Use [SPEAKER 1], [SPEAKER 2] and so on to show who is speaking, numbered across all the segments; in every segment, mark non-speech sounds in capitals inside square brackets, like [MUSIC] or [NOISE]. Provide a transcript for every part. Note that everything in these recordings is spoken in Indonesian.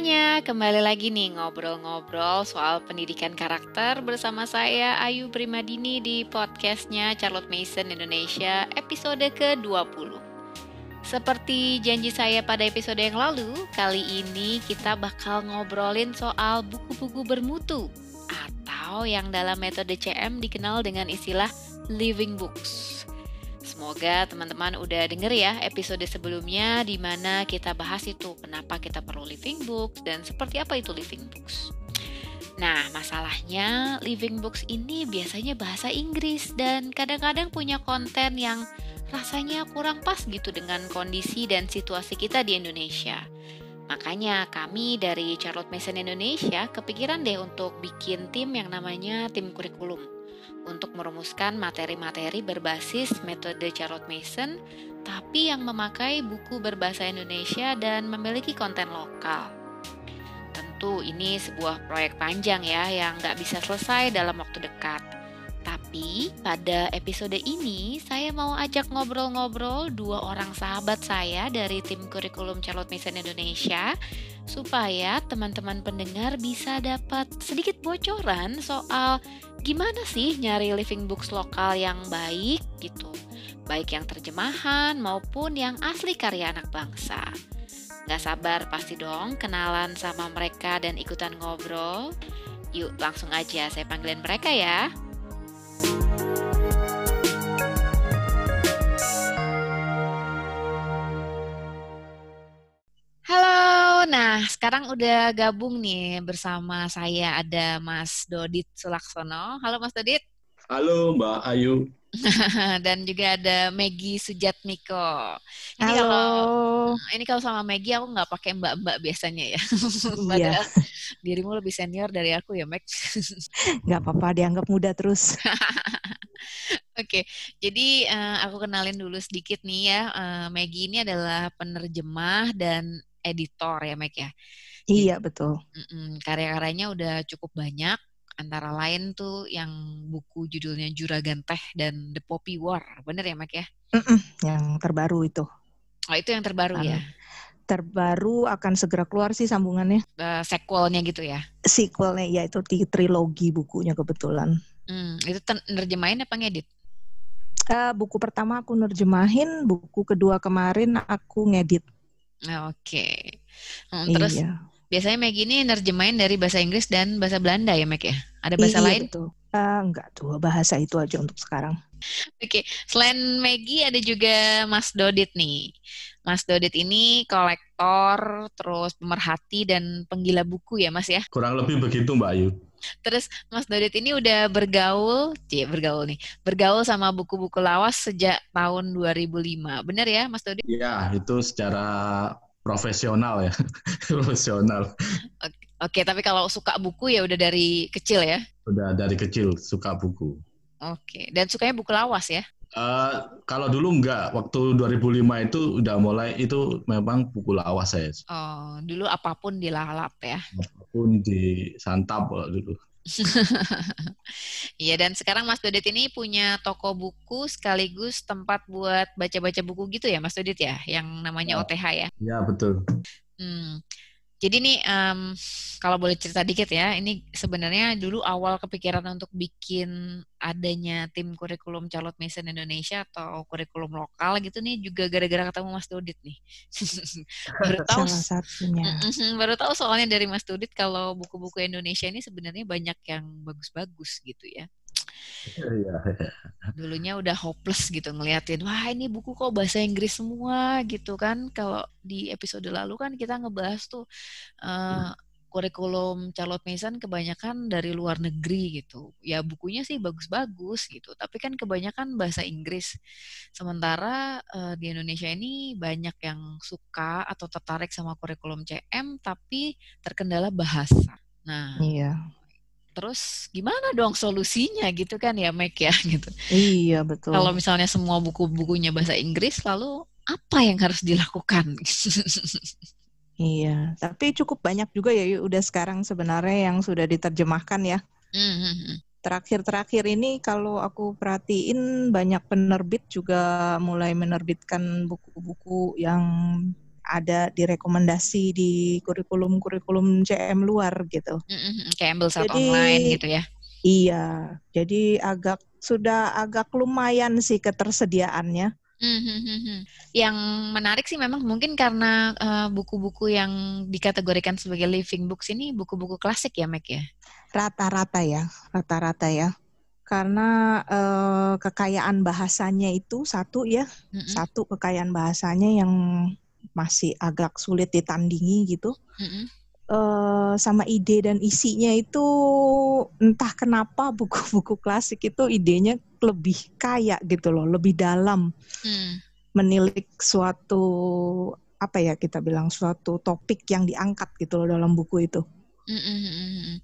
[SPEAKER 1] semuanya, kembali lagi nih ngobrol-ngobrol soal pendidikan karakter bersama saya Ayu Primadini di podcastnya Charlotte Mason Indonesia episode ke-20. Seperti janji saya pada episode yang lalu, kali ini kita bakal ngobrolin soal buku-buku bermutu atau yang dalam metode CM dikenal dengan istilah living books. Semoga teman-teman udah denger ya episode sebelumnya di mana kita bahas itu kenapa kita perlu living books dan seperti apa itu living books. Nah, masalahnya living books ini biasanya bahasa Inggris dan kadang-kadang punya konten yang rasanya kurang pas gitu dengan kondisi dan situasi kita di Indonesia. Makanya kami dari Charlotte Mason Indonesia kepikiran deh untuk bikin tim yang namanya tim kurikulum untuk merumuskan materi-materi berbasis metode Charlotte Mason, tapi yang memakai buku berbahasa Indonesia dan memiliki konten lokal. Tentu ini sebuah proyek panjang ya yang nggak bisa selesai dalam waktu dekat. Tapi pada episode ini saya mau ajak ngobrol-ngobrol dua orang sahabat saya dari tim kurikulum Charlotte Mason Indonesia supaya teman-teman pendengar bisa dapat sedikit bocoran soal gimana sih nyari living books lokal yang baik gitu. Baik yang terjemahan maupun yang asli karya anak bangsa. Gak sabar pasti dong kenalan sama mereka dan ikutan ngobrol. Yuk langsung aja saya panggilin mereka ya. Nah sekarang udah gabung nih bersama saya ada Mas Dodit Sulaksono. Halo Mas Dodit.
[SPEAKER 2] Halo Mbak Ayu. [LAUGHS]
[SPEAKER 1] Dan juga ada Maggie Sujatmiko. Ini
[SPEAKER 3] Halo.
[SPEAKER 1] kalau ini kalau sama Maggie aku nggak pakai mbak-mbak biasanya ya. [LAUGHS]
[SPEAKER 3] Iya.
[SPEAKER 1] Padahal dirimu lebih senior dari aku ya, Meg. [LAUGHS]
[SPEAKER 3] Nggak apa-apa, dianggap muda terus.
[SPEAKER 1] Oke, jadi eh, aku kenalin dulu sedikit nih ya. Eh, Maggie ini adalah penerjemah dan editor ya, Meg ya.
[SPEAKER 3] Iya, betul.
[SPEAKER 1] Karya-karyanya udah cukup banyak. Antara lain tuh yang buku judulnya Juragan Teh dan The Poppy War. Bener ya, Meg ya?
[SPEAKER 3] Mm-mm, Yang terbaru itu.
[SPEAKER 1] Oh, itu yang terbaru ya?
[SPEAKER 3] Terbaru akan segera keluar sih sambungannya.
[SPEAKER 1] Eh, sequelnya gitu ya?
[SPEAKER 3] Sequelnya, ya itu di trilogi bukunya kebetulan.
[SPEAKER 1] Hmm, itu nerjemahin apa ngedit?
[SPEAKER 3] Eh, buku pertama aku nerjemahin, buku kedua kemarin aku ngedit.
[SPEAKER 1] Ah, Oke. Hmm, terus
[SPEAKER 3] iya.
[SPEAKER 1] Biasanya Meg ini nerjemahin dari bahasa Inggris dan bahasa Belanda ya, Meg ya? Ada bahasa
[SPEAKER 3] Iya,
[SPEAKER 1] lain?
[SPEAKER 3] Betul. Eh, enggak, dua bahasa itu aja untuk sekarang.
[SPEAKER 1] Oke, selain Maggie ada juga Mas Dodit nih. Mas Dodit ini kolektor, terus pemerhati dan penggila buku ya Mas ya.
[SPEAKER 2] Kurang lebih begitu Mbak Ayu.
[SPEAKER 1] Terus Mas Dodit ini udah bergaul, cie bergaul nih, bergaul sama buku-buku lawas sejak tahun 2005. Bener ya Mas Dodit?
[SPEAKER 2] Ya, itu secara profesional ya. [LAUGHS] profesional.
[SPEAKER 1] Oke, tapi kalau suka buku ya udah dari kecil ya.
[SPEAKER 2] Udah dari kecil suka buku.
[SPEAKER 1] Oke, dan sukanya buku lawas ya.
[SPEAKER 2] Eh, kalau dulu enggak, waktu 2005 itu udah mulai itu memang buku lawas saya.
[SPEAKER 1] Oh, dulu apa pun dilalap ya.
[SPEAKER 2] Apa pun disantap kalau dulu. [LAUGHS]
[SPEAKER 1] Iya, dan sekarang Mas Dodit ini punya toko buku sekaligus tempat buat baca-baca buku gitu ya, Mas Dodit ya, yang namanya
[SPEAKER 2] Ya.
[SPEAKER 1] OTH ya.
[SPEAKER 2] Ya, betul.
[SPEAKER 1] Hmm. Jadi nih, em, kalau boleh cerita dikit ya, ini sebenarnya dulu awal kepikiran untuk bikin adanya tim kurikulum Charlotte Mason Indonesia atau kurikulum lokal gitu nih juga gara-gara ketemu Mas Dodit nih. [LAUGHS] Baru tahu
[SPEAKER 3] Salah satunya.
[SPEAKER 1] Baru tahu soalnya dari Mas Dudit kalau buku-buku Indonesia ini sebenarnya banyak yang bagus-bagus gitu ya.
[SPEAKER 2] Iya.
[SPEAKER 1] Dulunya udah hopeless gitu ngeliatin, wah ini buku kok bahasa Inggris semua gitu kan. Kalau di episode lalu kan kita ngebahas tuh eh, kurikulum Charlotte Mason kebanyakan dari luar negeri gitu. Ya bukunya sih bagus-bagus gitu, tapi kan kebanyakan bahasa Inggris. Sementara eh, di Indonesia ini banyak yang suka atau tertarik sama kurikulum CM tapi terkendala bahasa. Nah,
[SPEAKER 3] Iya.
[SPEAKER 1] Terus gimana dong solusinya gitu kan ya Meg ya [LAUGHS] gitu.
[SPEAKER 3] Iya, betul.
[SPEAKER 1] Kalau misalnya semua buku-bukunya bahasa Inggris lalu apa yang harus dilakukan? [LAUGHS]
[SPEAKER 3] Iya, tapi cukup banyak juga ya udah sekarang sebenarnya yang sudah diterjemahkan ya.
[SPEAKER 1] Hmm,
[SPEAKER 3] Terakhir-terakhir ini kalau aku perhatiin banyak penerbit juga mulai menerbitkan buku-buku yang ada direkomendasi di kurikulum-kurikulum CM luar gitu.
[SPEAKER 1] Mm-hmm. Kayak ambil saat online gitu ya.
[SPEAKER 3] Iya, jadi agak sudah agak lumayan sih ketersediaannya.
[SPEAKER 1] Mm-hmm. Yang menarik sih memang mungkin karena uh, buku-buku yang dikategorikan sebagai living books ini buku-buku klasik ya, Mac ya.
[SPEAKER 3] Rata-rata ya, rata-rata ya. Karena uh, kekayaan bahasanya itu satu ya, mm-hmm. satu kekayaan bahasanya yang masih agak sulit ditandingi gitu. Mm-hmm uh, sama ide dan isinya itu entah kenapa buku-buku klasik itu idenya lebih kaya gitu loh, lebih dalam. Hmm. Menilik suatu apa ya kita bilang suatu topik yang diangkat gitu loh dalam buku itu. Mm
[SPEAKER 1] -hmm.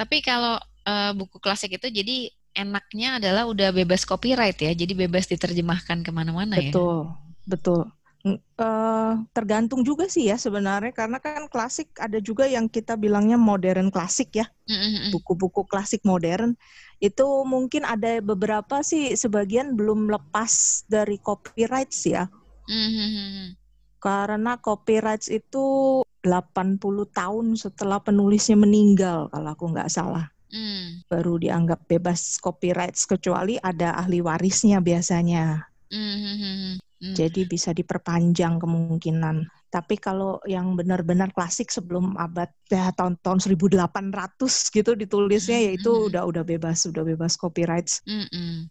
[SPEAKER 1] Tapi kalau uh, buku klasik itu jadi enaknya adalah udah bebas copyright ya, jadi bebas diterjemahkan ke mana-mana
[SPEAKER 3] ya. Betul, betul. Uh, tergantung juga sih ya sebenarnya karena kan klasik ada juga yang kita bilangnya modern klasik ya buku-buku klasik modern itu mungkin ada beberapa sih sebagian belum lepas dari copyright ya mm-hmm. karena copyright itu 80 tahun setelah penulisnya meninggal kalau aku nggak salah mm. baru dianggap bebas copyright kecuali ada ahli warisnya biasanya mm-hmm. Hmm. Jadi bisa diperpanjang kemungkinan. Tapi kalau yang benar-benar klasik sebelum abad ya tahun-tahun 1800 gitu ditulisnya hmm. ya itu hmm. udah udah bebas, udah bebas copyright. Hmm.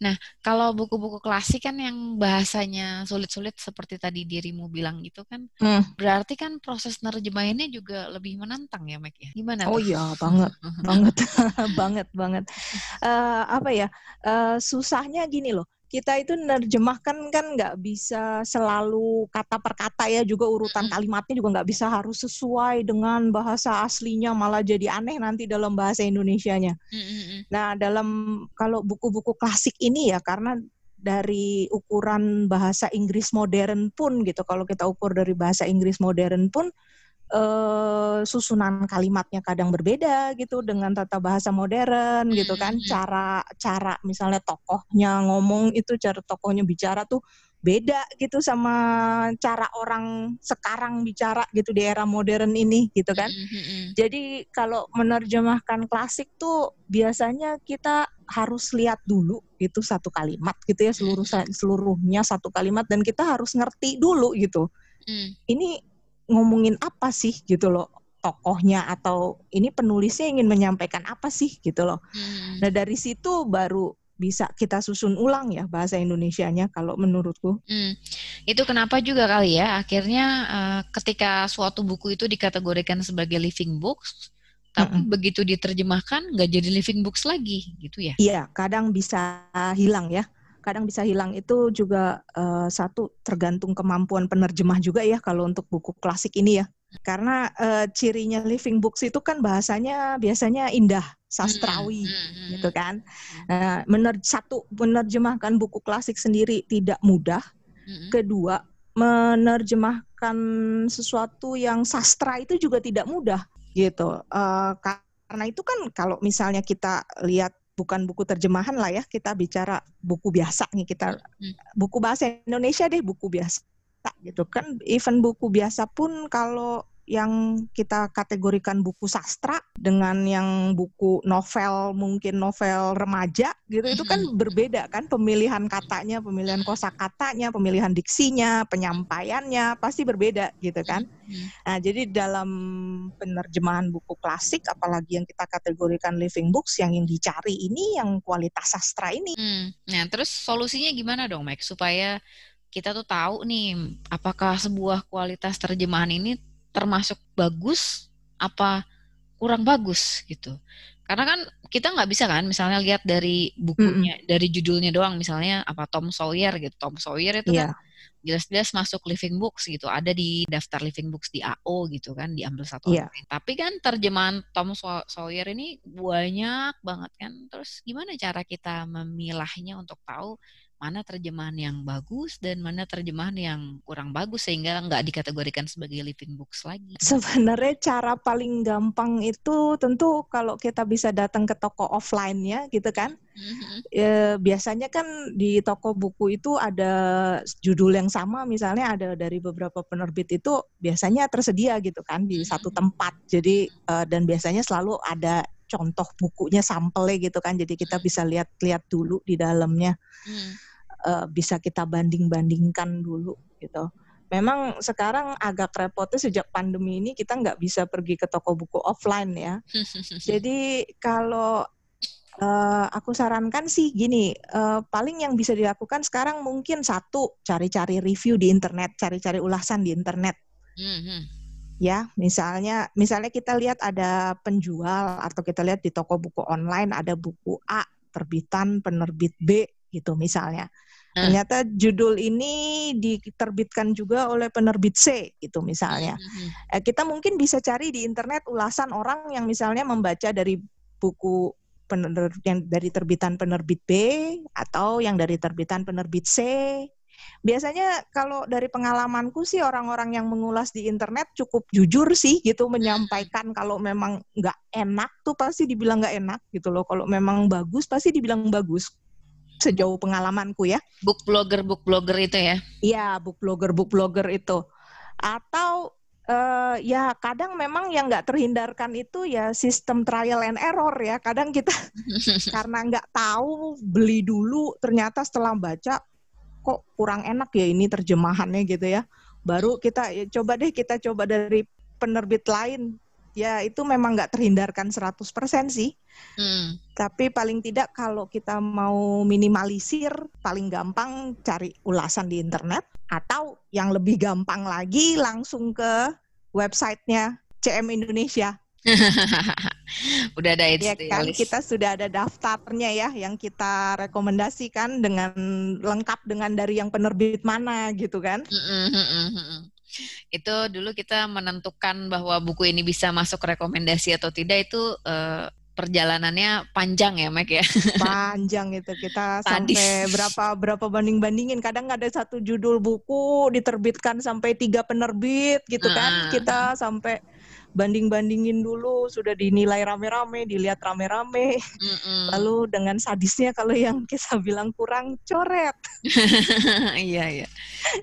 [SPEAKER 1] Nah, kalau buku-buku klasik kan yang bahasanya sulit-sulit seperti tadi dirimu bilang gitu kan, hmm. berarti kan proses nerjemahinnya juga lebih menantang ya, Mac ya? Gimana?
[SPEAKER 3] Oh iya, banget, [LAUGHS] [LAUGHS] banget, banget, banget. Uh, apa ya? Uh, susahnya gini loh kita itu nerjemahkan kan nggak bisa selalu kata per kata ya juga urutan kalimatnya juga nggak bisa harus sesuai dengan bahasa aslinya malah jadi aneh nanti dalam bahasa Indonesianya. Nah dalam kalau buku-buku klasik ini ya karena dari ukuran bahasa Inggris modern pun gitu kalau kita ukur dari bahasa Inggris modern pun uh, susunan kalimatnya kadang berbeda gitu dengan tata bahasa modern hmm. gitu kan cara cara misalnya tokohnya ngomong itu cara tokohnya bicara tuh beda gitu sama cara orang sekarang bicara gitu di era modern ini gitu kan. Mm-hmm. Jadi kalau menerjemahkan klasik tuh biasanya kita harus lihat dulu itu satu kalimat gitu ya seluruh seluruhnya satu kalimat dan kita harus ngerti dulu gitu. Ini ngomongin apa sih gitu loh tokohnya atau ini penulisnya ingin menyampaikan apa sih gitu loh. Hmm. Nah dari situ baru bisa kita susun ulang ya bahasa Indonesianya kalau menurutku. Hmm.
[SPEAKER 1] Itu kenapa juga kali ya akhirnya uh, ketika suatu buku itu dikategorikan sebagai living books, tapi mm -mm. begitu diterjemahkan nggak jadi living books lagi gitu ya?
[SPEAKER 3] Iya, kadang bisa hilang ya kadang bisa hilang itu juga uh, satu tergantung kemampuan penerjemah juga ya kalau untuk buku klasik ini ya. Karena uh, cirinya living books itu kan bahasanya biasanya indah sastrawi hmm, hmm, gitu kan. uh, mener satu menerjemahkan buku klasik sendiri tidak mudah. Hmm. kedua menerjemahkan sesuatu yang sastra itu juga tidak mudah gitu. Uh, karena itu kan kalau misalnya kita lihat bukan buku terjemahan lah ya kita bicara buku biasa nih kita buku bahasa Indonesia deh buku biasa gitu kan. Even buku biasa pun kalau yang kita kategorikan buku sastra dengan yang buku novel mungkin novel remaja gitu itu kan berbeda kan pemilihan katanya, pemilihan kosakatanya, pemilihan diksinya, penyampaiannya pasti berbeda gitu kan. Nah, jadi dalam penerjemahan buku klasik apalagi yang kita kategorikan living books yang yang dicari ini yang kualitas sastra ini.
[SPEAKER 1] Hmm. Nah, terus solusinya gimana dong, Mike supaya kita tuh tahu nih apakah sebuah kualitas terjemahan ini termasuk bagus apa kurang bagus gitu. Karena kan kita nggak bisa kan misalnya lihat dari bukunya mm dari judulnya doang misalnya apa Tom Sawyer gitu. Tom Sawyer itu yeah. kan jelas-jelas masuk living books gitu. Ada di daftar living books di AO gitu kan diambil satu yeah. tapi kan terjemahan Tom Sawyer ini banyak banget kan. Terus gimana cara kita memilahnya untuk tahu mana terjemahan yang bagus dan mana terjemahan yang kurang bagus sehingga nggak dikategorikan sebagai living books lagi.
[SPEAKER 3] Sebenarnya cara paling gampang itu tentu kalau kita bisa datang ke toko offline ya gitu kan. Mm-hmm. E, biasanya kan di toko buku itu ada judul yang sama misalnya ada dari beberapa penerbit itu biasanya tersedia gitu kan di mm-hmm. satu tempat. Jadi e, dan biasanya selalu ada contoh bukunya sampelnya gitu kan. Jadi kita bisa lihat-lihat dulu di dalamnya. Mm uh, bisa kita banding-bandingkan dulu gitu. Memang sekarang agak repotnya sejak pandemi ini kita nggak bisa pergi ke toko buku offline ya. [LAUGHS] Jadi kalau uh, aku sarankan sih gini, uh, paling yang bisa dilakukan sekarang mungkin satu cari-cari review di internet, cari-cari ulasan di internet. Mm-hmm ya misalnya misalnya kita lihat ada penjual atau kita lihat di toko buku online ada buku A terbitan penerbit B gitu misalnya Nah. Ternyata judul ini diterbitkan juga oleh penerbit C gitu misalnya. Hmm. Eh, kita mungkin bisa cari di internet ulasan orang yang misalnya membaca dari buku penerbit yang dari terbitan penerbit B atau yang dari terbitan penerbit C. Biasanya kalau dari pengalamanku sih orang-orang yang mengulas di internet cukup jujur sih gitu menyampaikan kalau memang nggak enak tuh pasti dibilang nggak enak gitu loh. Kalau memang bagus pasti dibilang bagus sejauh pengalamanku ya.
[SPEAKER 1] Book blogger, book blogger itu ya?
[SPEAKER 3] Iya, book blogger, book blogger itu. Atau uh, ya kadang memang yang nggak terhindarkan itu ya sistem trial and error ya. Kadang kita [LAUGHS] karena nggak tahu beli dulu, ternyata setelah baca kok kurang enak ya ini terjemahannya gitu ya. Baru kita ya, coba deh kita coba dari penerbit lain ya itu memang nggak terhindarkan 100% sih. Hmm. Tapi paling tidak kalau kita mau minimalisir, paling gampang cari ulasan di internet atau yang lebih gampang lagi langsung ke websitenya CM Indonesia. [LAUGHS]
[SPEAKER 1] udah ada ya
[SPEAKER 3] kan kita sudah ada daftarnya ya yang kita rekomendasikan dengan lengkap dengan dari yang penerbit mana gitu kan. Mm
[SPEAKER 1] itu dulu kita menentukan bahwa buku ini bisa masuk rekomendasi atau tidak itu uh, perjalanannya panjang ya Mac ya?
[SPEAKER 3] Panjang itu. Kita [LAUGHS] Padis. sampai berapa berapa banding bandingin kadang ada satu judul buku diterbitkan sampai tiga penerbit gitu kan. Kita sampai banding-bandingin dulu. Sudah dinilai rame-rame dilihat rame-rame. Mm lalu dengan sadisnya kalau yang [LAUGHS] kita bilang kurang coret. [LAUGHS]
[SPEAKER 1] Iya iya.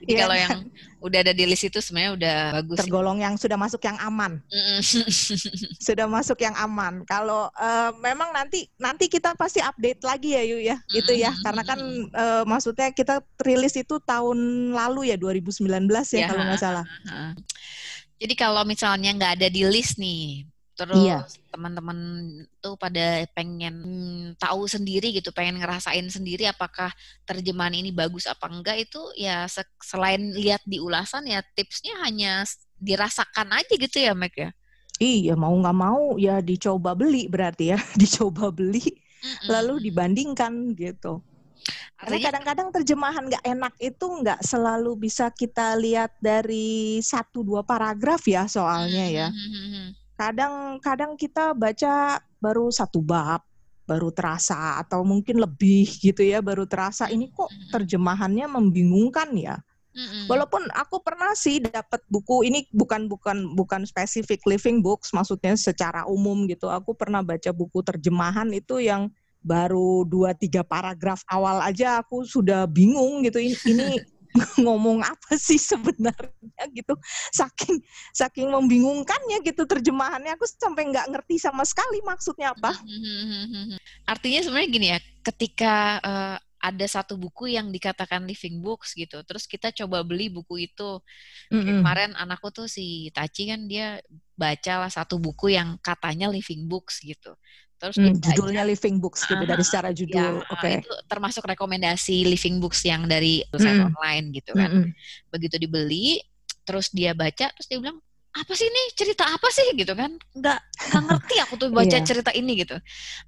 [SPEAKER 1] Jadi ya, kalau yang udah ada di list itu sebenarnya udah bagus
[SPEAKER 3] tergolong yang sudah masuk yang aman. [LAUGHS] [LAUGHS] Sudah masuk yang aman. Kalau uh, memang nanti nanti kita pasti update lagi ya Yu ya itu ya. Karena kan uh, maksudnya kita rilis itu tahun lalu ya 2019 ya, ya kalau nggak salah.
[SPEAKER 1] jadi kalau misalnya nggak ada di list nih, terus iya. teman-teman tuh pada pengen tahu sendiri gitu, pengen ngerasain sendiri apakah terjemahan ini bagus apa enggak itu ya selain lihat di ulasan ya tipsnya hanya dirasakan aja gitu ya Mac ya.
[SPEAKER 3] Iya mau nggak mau ya dicoba beli berarti ya [LAUGHS] dicoba beli mm -mm. lalu dibandingkan gitu. Karena kadang-kadang terjemahan nggak enak itu nggak selalu bisa kita lihat dari satu dua paragraf ya soalnya ya. Kadang-kadang kita baca baru satu bab, baru terasa atau mungkin lebih gitu ya, baru terasa ini kok terjemahannya membingungkan ya. Mm-hmm. Walaupun aku pernah sih dapat buku ini bukan bukan bukan spesifik living books, maksudnya secara umum gitu. Aku pernah baca buku terjemahan itu yang baru dua tiga paragraf awal aja aku sudah bingung gitu ini, ini [LAUGHS] [LAUGHS] ngomong apa sih sebenarnya gitu saking saking membingungkannya gitu terjemahannya aku sampai nggak ngerti sama sekali maksudnya apa [LAUGHS]
[SPEAKER 1] artinya sebenarnya gini ya ketika uh, ada satu buku yang dikatakan living books gitu. Terus kita coba beli buku itu. Mm-hmm. Kemarin anakku tuh si Taci kan dia baca lah satu buku yang katanya living books gitu.
[SPEAKER 3] Terus hmm, judulnya Living Books gitu uh, dari secara ya, judul. Ya, Oke. Okay.
[SPEAKER 1] Itu termasuk rekomendasi Living Books yang dari website hmm. online gitu kan. Hmm. Begitu dibeli, terus dia baca, terus dia bilang apa sih ini cerita apa sih gitu kan nggak nggak ngerti aku tuh baca yeah. cerita ini gitu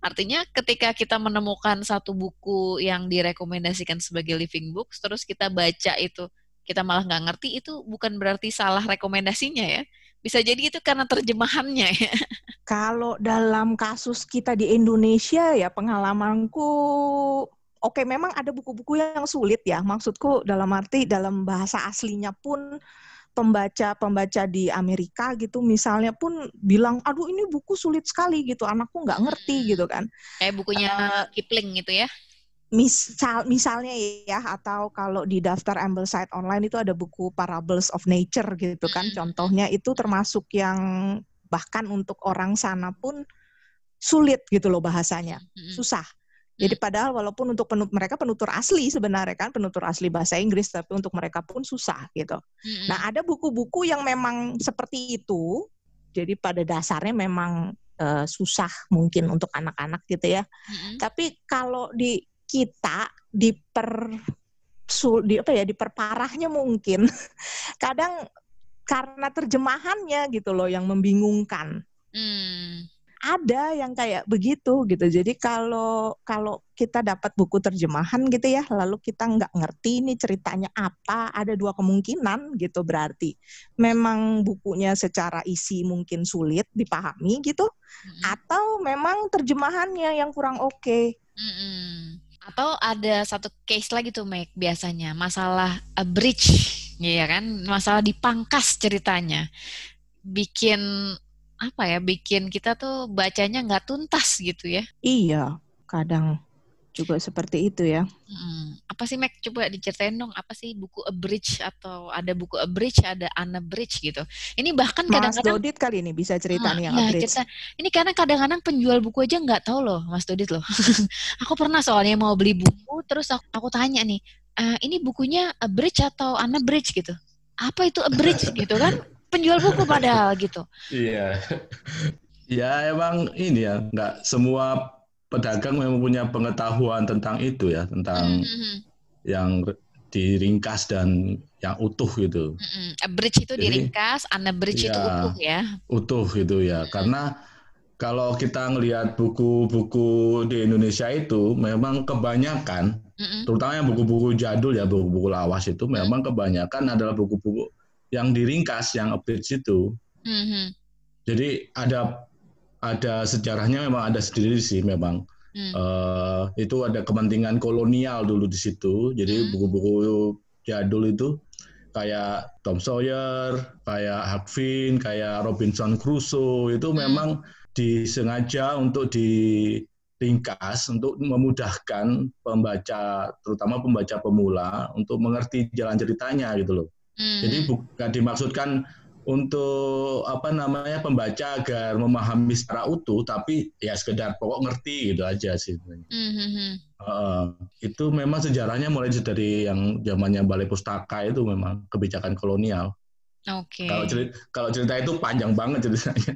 [SPEAKER 1] artinya ketika kita menemukan satu buku yang direkomendasikan sebagai living books terus kita baca itu kita malah nggak ngerti itu bukan berarti salah rekomendasinya ya bisa jadi itu karena terjemahannya ya. [LAUGHS]
[SPEAKER 3] Kalau dalam kasus kita di Indonesia ya pengalamanku oke memang ada buku-buku yang sulit ya. Maksudku dalam arti dalam bahasa aslinya pun pembaca-pembaca di Amerika gitu misalnya pun bilang aduh ini buku sulit sekali gitu anakku nggak ngerti
[SPEAKER 1] Hmm.
[SPEAKER 3] gitu kan
[SPEAKER 1] Kayak bukunya
[SPEAKER 3] Eh,
[SPEAKER 1] Kipling gitu ya.
[SPEAKER 3] Misal misalnya ya atau kalau di daftar Ambleside online itu ada buku Parables of Nature gitu kan
[SPEAKER 1] Mm-mm.
[SPEAKER 3] contohnya itu termasuk yang bahkan untuk orang sana pun sulit gitu loh bahasanya
[SPEAKER 1] Mm-mm.
[SPEAKER 3] susah jadi padahal walaupun untuk penut mereka penutur asli sebenarnya kan penutur asli bahasa Inggris tapi untuk mereka pun susah gitu. Nah, ada buku-buku yang memang seperti itu. Jadi pada dasarnya memang eh, susah mungkin untuk anak-anak gitu ya.
[SPEAKER 1] Mm-mm.
[SPEAKER 3] Tapi kalau di kita diper sul- di apa ya diperparahnya mungkin [LAUGHS] kadang karena terjemahannya gitu loh yang membingungkan.
[SPEAKER 1] Hmm.
[SPEAKER 3] Ada yang kayak begitu gitu. Jadi kalau kalau kita dapat buku terjemahan gitu ya, lalu kita nggak ngerti ini ceritanya apa, ada dua kemungkinan gitu berarti. Memang bukunya secara isi mungkin sulit dipahami gitu,
[SPEAKER 1] Mm-mm.
[SPEAKER 3] atau memang terjemahannya yang kurang oke.
[SPEAKER 1] Mm-mm. Atau ada satu case lagi tuh Meg biasanya masalah a bridge, ya kan? Masalah dipangkas ceritanya, bikin apa ya? Bikin kita tuh bacanya nggak tuntas gitu ya.
[SPEAKER 3] Iya, kadang juga seperti itu ya.
[SPEAKER 1] Mm. Apa sih Meg? Coba diceritain dong. Apa sih buku a bridge atau ada buku a bridge, ada unabridged gitu. Ini bahkan
[SPEAKER 3] Mas
[SPEAKER 1] kadang-kadang
[SPEAKER 3] Dodit kali ini bisa cerita
[SPEAKER 1] Ah,
[SPEAKER 3] nih yang
[SPEAKER 1] iya,
[SPEAKER 3] abridge.
[SPEAKER 1] cerita. Ini karena kadang-kadang penjual buku aja nggak tahu loh, Mas Dodit loh. [LAUGHS] aku pernah soalnya mau beli buku, terus aku, aku tanya nih, "Eh, ini bukunya abridged atau unabridged gitu? Apa itu abridged [LAUGHS] gitu kan? Penjual buku padahal gitu.
[SPEAKER 2] Iya. [LAUGHS] ya emang ini ya, nggak semua pedagang memang punya pengetahuan tentang itu ya, tentang
[SPEAKER 1] Mhm,
[SPEAKER 2] yang diringkas dan yang utuh gitu.
[SPEAKER 1] mhm. Abridged itu
[SPEAKER 2] Jadi,
[SPEAKER 1] diringkas, unabridged itu
[SPEAKER 2] iya.
[SPEAKER 1] utuh ya.
[SPEAKER 2] utuh gitu ya karena kalau kita ngelihat buku-buku di Indonesia itu memang kebanyakan
[SPEAKER 1] Mhm,
[SPEAKER 2] terutama yang buku-buku jadul ya buku-buku lawas itu memang kebanyakan adalah buku-buku yang diringkas yang abridged itu
[SPEAKER 1] mhm,
[SPEAKER 2] jadi ada ada sejarahnya memang ada sendiri sih memang
[SPEAKER 1] mhm.
[SPEAKER 2] Eh, itu ada kepentingan kolonial dulu di situ jadi
[SPEAKER 1] Hmm.
[SPEAKER 2] buku-buku jadul itu kayak Tom Sawyer, kayak Huck Finn, kayak Robinson Crusoe itu
[SPEAKER 1] Hmm.
[SPEAKER 2] memang disengaja untuk diringkas untuk memudahkan pembaca terutama pembaca pemula untuk mengerti jalan ceritanya gitu loh. Jadi
[SPEAKER 1] Mhm.
[SPEAKER 2] bukan dimaksudkan untuk apa namanya pembaca agar memahami secara utuh tapi ya sekedar pokok ngerti gitu aja sih.
[SPEAKER 1] Mhm,
[SPEAKER 2] Heeh. itu memang sejarahnya mulai dari yang zamannya balai pustaka itu memang kebijakan kolonial.
[SPEAKER 1] Oke.
[SPEAKER 2] Kalau cerita kalau cerita itu panjang banget ceritanya.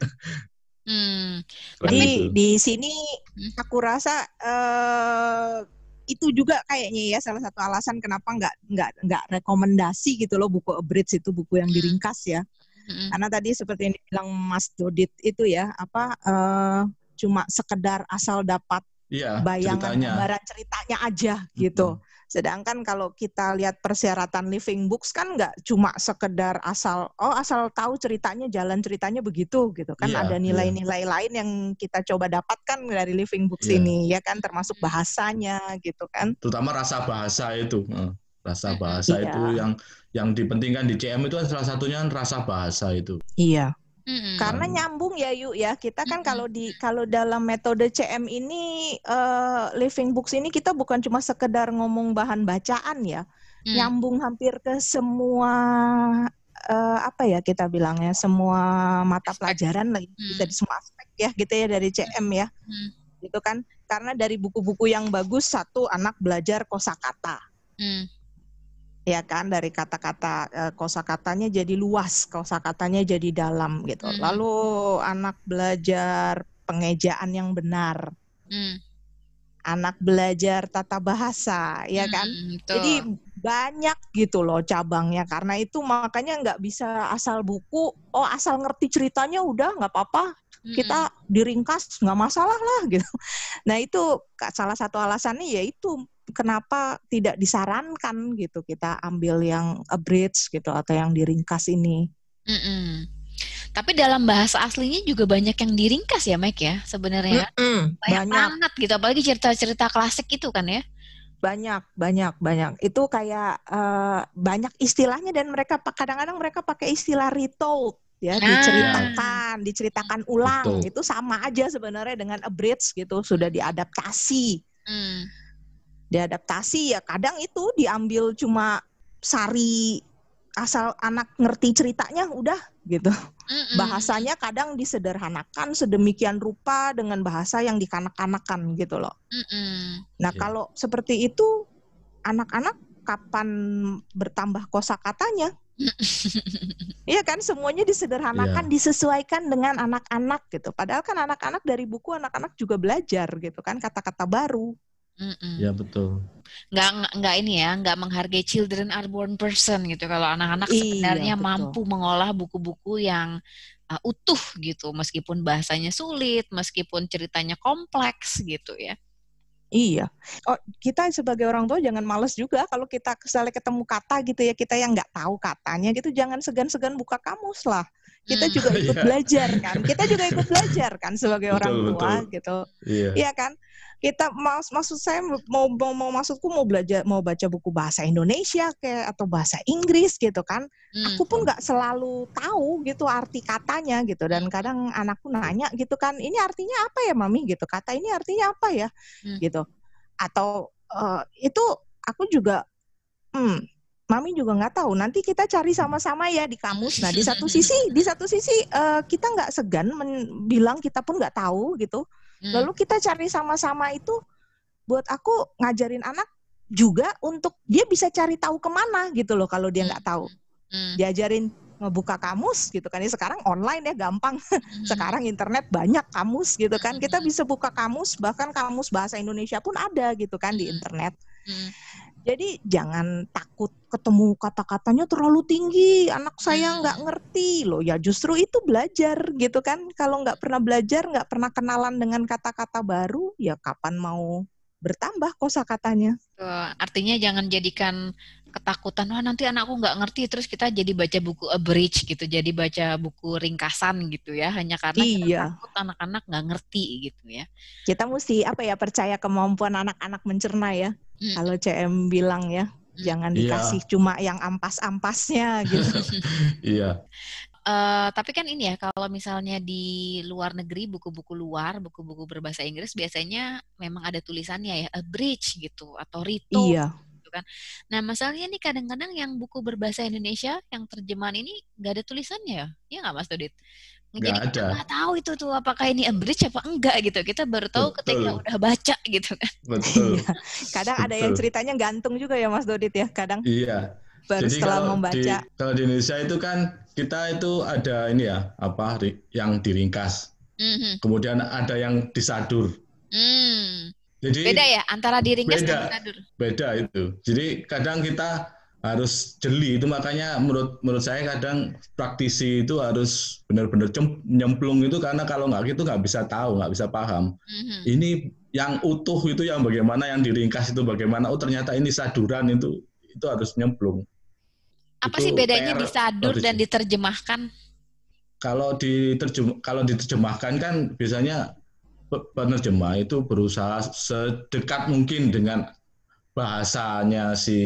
[SPEAKER 1] Hmm.
[SPEAKER 2] Itu.
[SPEAKER 3] di sini
[SPEAKER 1] Hmm.
[SPEAKER 3] aku rasa eh, itu juga kayaknya ya salah satu alasan kenapa nggak nggak nggak rekomendasi gitu loh buku abridged itu buku yang diringkas ya.
[SPEAKER 1] Mhm,
[SPEAKER 3] Karena tadi seperti yang dibilang Mas Dodit itu ya apa eh, cuma sekedar asal dapat
[SPEAKER 2] Iya,
[SPEAKER 3] bayangan
[SPEAKER 2] ceritanya.
[SPEAKER 3] gambaran ceritanya aja gitu. Sedangkan kalau kita lihat persyaratan living books kan nggak cuma sekedar asal oh asal tahu ceritanya jalan ceritanya begitu gitu kan
[SPEAKER 2] Iya,
[SPEAKER 3] ada
[SPEAKER 2] iya.
[SPEAKER 3] nilai-nilai lain yang kita coba dapatkan dari living books
[SPEAKER 2] Iya.
[SPEAKER 3] ini ya kan termasuk bahasanya gitu kan.
[SPEAKER 2] Terutama rasa bahasa itu. Heeh. Rasa bahasa
[SPEAKER 3] Iya.
[SPEAKER 2] itu yang yang dipentingkan di CM itu kan salah satunya kan rasa bahasa itu.
[SPEAKER 3] Iya.
[SPEAKER 1] mhm.
[SPEAKER 3] Karena
[SPEAKER 2] Hmm.
[SPEAKER 3] nyambung ya yuk ya kita kan
[SPEAKER 1] Mm-mm.
[SPEAKER 3] kalau di kalau dalam metode CM ini eh, living books ini kita bukan cuma sekedar ngomong bahan bacaan ya.
[SPEAKER 1] Hmm.
[SPEAKER 3] nyambung hampir ke semua eh, apa ya kita bilangnya semua mata pelajaran lah bisa
[SPEAKER 1] Hmm.
[SPEAKER 3] di semua aspek ya gitu ya dari CM ya
[SPEAKER 1] Hmm.
[SPEAKER 3] gitu kan karena dari buku-buku yang bagus satu anak belajar kosakata
[SPEAKER 1] Hmm.
[SPEAKER 3] Ya kan dari kata-kata eh, kosakatanya jadi luas kosakatanya jadi dalam gitu
[SPEAKER 1] Hmm.
[SPEAKER 3] lalu anak belajar pengejaan yang benar
[SPEAKER 1] Hmm.
[SPEAKER 3] anak belajar tata bahasa ya kan
[SPEAKER 1] Hmm, betul.
[SPEAKER 3] Jadi banyak gitu loh cabangnya karena itu makanya nggak bisa asal buku oh asal ngerti ceritanya udah nggak apa-apa
[SPEAKER 1] Mm-mm.
[SPEAKER 3] kita diringkas nggak masalah lah gitu. Nah itu salah satu alasannya yaitu kenapa tidak disarankan gitu kita ambil yang abridged gitu atau yang diringkas ini.
[SPEAKER 1] Mm-mm. Tapi dalam bahasa aslinya juga banyak yang diringkas ya, Mike ya, sebenarnya.
[SPEAKER 3] Mm-mm,
[SPEAKER 1] Banyak
[SPEAKER 3] banyak
[SPEAKER 1] banget gitu, apalagi cerita-cerita klasik itu kan ya.
[SPEAKER 3] Banyak, banyak, banyak. Itu kayak uh, banyak istilahnya dan mereka kadang-kadang mereka pakai istilah retold ya,
[SPEAKER 1] Nah.
[SPEAKER 3] diceritakan, diceritakan ulang.
[SPEAKER 2] Betul.
[SPEAKER 3] Itu sama aja sebenarnya dengan abridge gitu, sudah diadaptasi.
[SPEAKER 1] Hmm.
[SPEAKER 3] Diadaptasi ya kadang itu diambil cuma sari asal anak ngerti ceritanya udah gitu.
[SPEAKER 1] Mm-mm.
[SPEAKER 3] Bahasanya kadang disederhanakan sedemikian rupa dengan bahasa yang dikanak-kanakan gitu loh.
[SPEAKER 1] Mm-mm.
[SPEAKER 3] Nah,
[SPEAKER 2] Iya.
[SPEAKER 3] kalau seperti itu anak-anak kapan bertambah kosakatanya? [LAUGHS] Iya kan semuanya disederhanakan, disesuaikan dengan anak-anak gitu. Padahal kan anak-anak dari buku anak-anak juga belajar gitu kan kata-kata baru.
[SPEAKER 1] Mm-mm.
[SPEAKER 2] Ya betul.
[SPEAKER 1] nggak nggak- ini ya nggak menghargai children are born person gitu kalau anak-anak
[SPEAKER 3] Iya,
[SPEAKER 1] sebenarnya
[SPEAKER 3] betul.
[SPEAKER 1] mampu mengolah buku-buku yang uh, utuh gitu meskipun bahasanya sulit meskipun ceritanya kompleks gitu ya
[SPEAKER 3] Iya. Oh, kita sebagai orang tua jangan males juga kalau kita misalnya ketemu kata gitu ya, kita yang nggak tahu katanya gitu, jangan segan-segan buka kamus lah. Kita
[SPEAKER 1] Hmm.
[SPEAKER 3] juga [LAUGHS] ikut
[SPEAKER 2] Iya.
[SPEAKER 3] belajar kan. Kita juga ikut [LAUGHS] belajar kan sebagai orang
[SPEAKER 2] Betul,
[SPEAKER 3] tua
[SPEAKER 2] betul.
[SPEAKER 3] gitu.
[SPEAKER 2] Iya.
[SPEAKER 3] Iya kan? Kita mas, maksud saya mau, mau mau maksudku mau belajar mau baca buku bahasa Indonesia kayak atau bahasa Inggris gitu kan.
[SPEAKER 1] Hmm.
[SPEAKER 3] Aku pun nggak selalu tahu gitu arti katanya gitu dan kadang anakku nanya gitu kan, ini artinya apa ya mami gitu. Kata ini artinya apa ya?
[SPEAKER 1] Hmm.
[SPEAKER 3] gitu. Atau eh, itu aku juga hmm Mami juga nggak tahu. Nanti kita cari sama-sama ya di kamus. Nah, di satu sisi, di satu sisi eh, kita nggak segan men- bilang kita pun nggak tahu gitu.
[SPEAKER 1] Hmm.
[SPEAKER 3] Lalu kita cari sama-sama itu buat aku ngajarin anak juga untuk dia bisa cari tahu ke mana gitu loh kalau dia nggak tahu.
[SPEAKER 1] Hmm.
[SPEAKER 3] Diajarin ngebuka kamus gitu kan. Ini sekarang online ya gampang.
[SPEAKER 1] Hmm.
[SPEAKER 3] Sekarang internet banyak kamus gitu kan. Kita bisa buka kamus bahkan kamus bahasa Indonesia pun ada gitu kan di internet.
[SPEAKER 1] Hmm.
[SPEAKER 3] Jadi jangan takut ketemu kata-katanya terlalu tinggi. Anak saya
[SPEAKER 1] Hmm.
[SPEAKER 3] nggak ngerti loh. Ya justru itu belajar gitu kan. Kalau nggak pernah belajar, nggak pernah kenalan dengan kata-kata baru, ya kapan mau bertambah kosakatanya?
[SPEAKER 1] Artinya jangan jadikan ketakutan wah nanti anakku nggak ngerti terus kita jadi baca buku abridge gitu jadi baca buku ringkasan gitu ya hanya karena kita
[SPEAKER 3] Iya.
[SPEAKER 1] takut anak-anak nggak ngerti gitu ya
[SPEAKER 3] Kita mesti apa ya percaya kemampuan anak-anak mencerna ya.
[SPEAKER 1] Hmm.
[SPEAKER 3] Kalau CM bilang ya, jangan
[SPEAKER 2] Iya.
[SPEAKER 3] dikasih cuma yang ampas-ampasnya [LAUGHS] gitu.
[SPEAKER 2] Iya.
[SPEAKER 1] Eh, tapi kan ini ya kalau misalnya di luar negeri buku-buku luar buku-buku berbahasa Inggris biasanya memang ada tulisannya ya abridge gitu atau rito
[SPEAKER 3] iya.
[SPEAKER 1] Nah, masalahnya nih kadang-kadang yang buku berbahasa Indonesia yang terjemahan ini nggak ada tulisannya ya? Iya nggak Mas Dodit?
[SPEAKER 2] Nggak
[SPEAKER 1] Jadi kita
[SPEAKER 2] ada.
[SPEAKER 1] nggak tahu itu tuh apakah ini abridge apa enggak gitu. Kita baru tahu ketika
[SPEAKER 2] Betul.
[SPEAKER 1] udah baca gitu kan.
[SPEAKER 2] Betul.
[SPEAKER 3] Kadang ada yang
[SPEAKER 2] Betul.
[SPEAKER 3] ceritanya gantung juga ya Mas Dodit ya. Kadang
[SPEAKER 2] Iya.
[SPEAKER 3] baru
[SPEAKER 2] Jadi
[SPEAKER 3] setelah
[SPEAKER 2] kalau
[SPEAKER 3] membaca.
[SPEAKER 2] Di, kalau di Indonesia itu kan kita itu ada ini ya apa ri- yang diringkas,
[SPEAKER 1] Mhm.
[SPEAKER 2] kemudian ada yang disadur.
[SPEAKER 1] Hmm.
[SPEAKER 2] Jadi
[SPEAKER 1] Beda ya antara diringkas dan disadur.
[SPEAKER 2] beda itu. Jadi kadang kita harus jeli. Itu makanya menurut menurut saya kadang praktisi itu harus benar-benar nyemplung itu karena kalau nggak gitu nggak bisa tahu nggak bisa paham.
[SPEAKER 1] Mhm.
[SPEAKER 2] ini yang utuh itu yang bagaimana yang diringkas itu bagaimana. Oh ternyata ini saduran itu itu harus nyemplung.
[SPEAKER 1] Apa
[SPEAKER 2] Itu
[SPEAKER 1] sih bedanya
[SPEAKER 2] PR
[SPEAKER 1] disadur dan
[SPEAKER 2] di-
[SPEAKER 1] diterjemahkan?
[SPEAKER 2] kalau diterjem kalau diterjemahkan kan biasanya pe- penerjemah itu berusaha sedekat mungkin dengan bahasanya si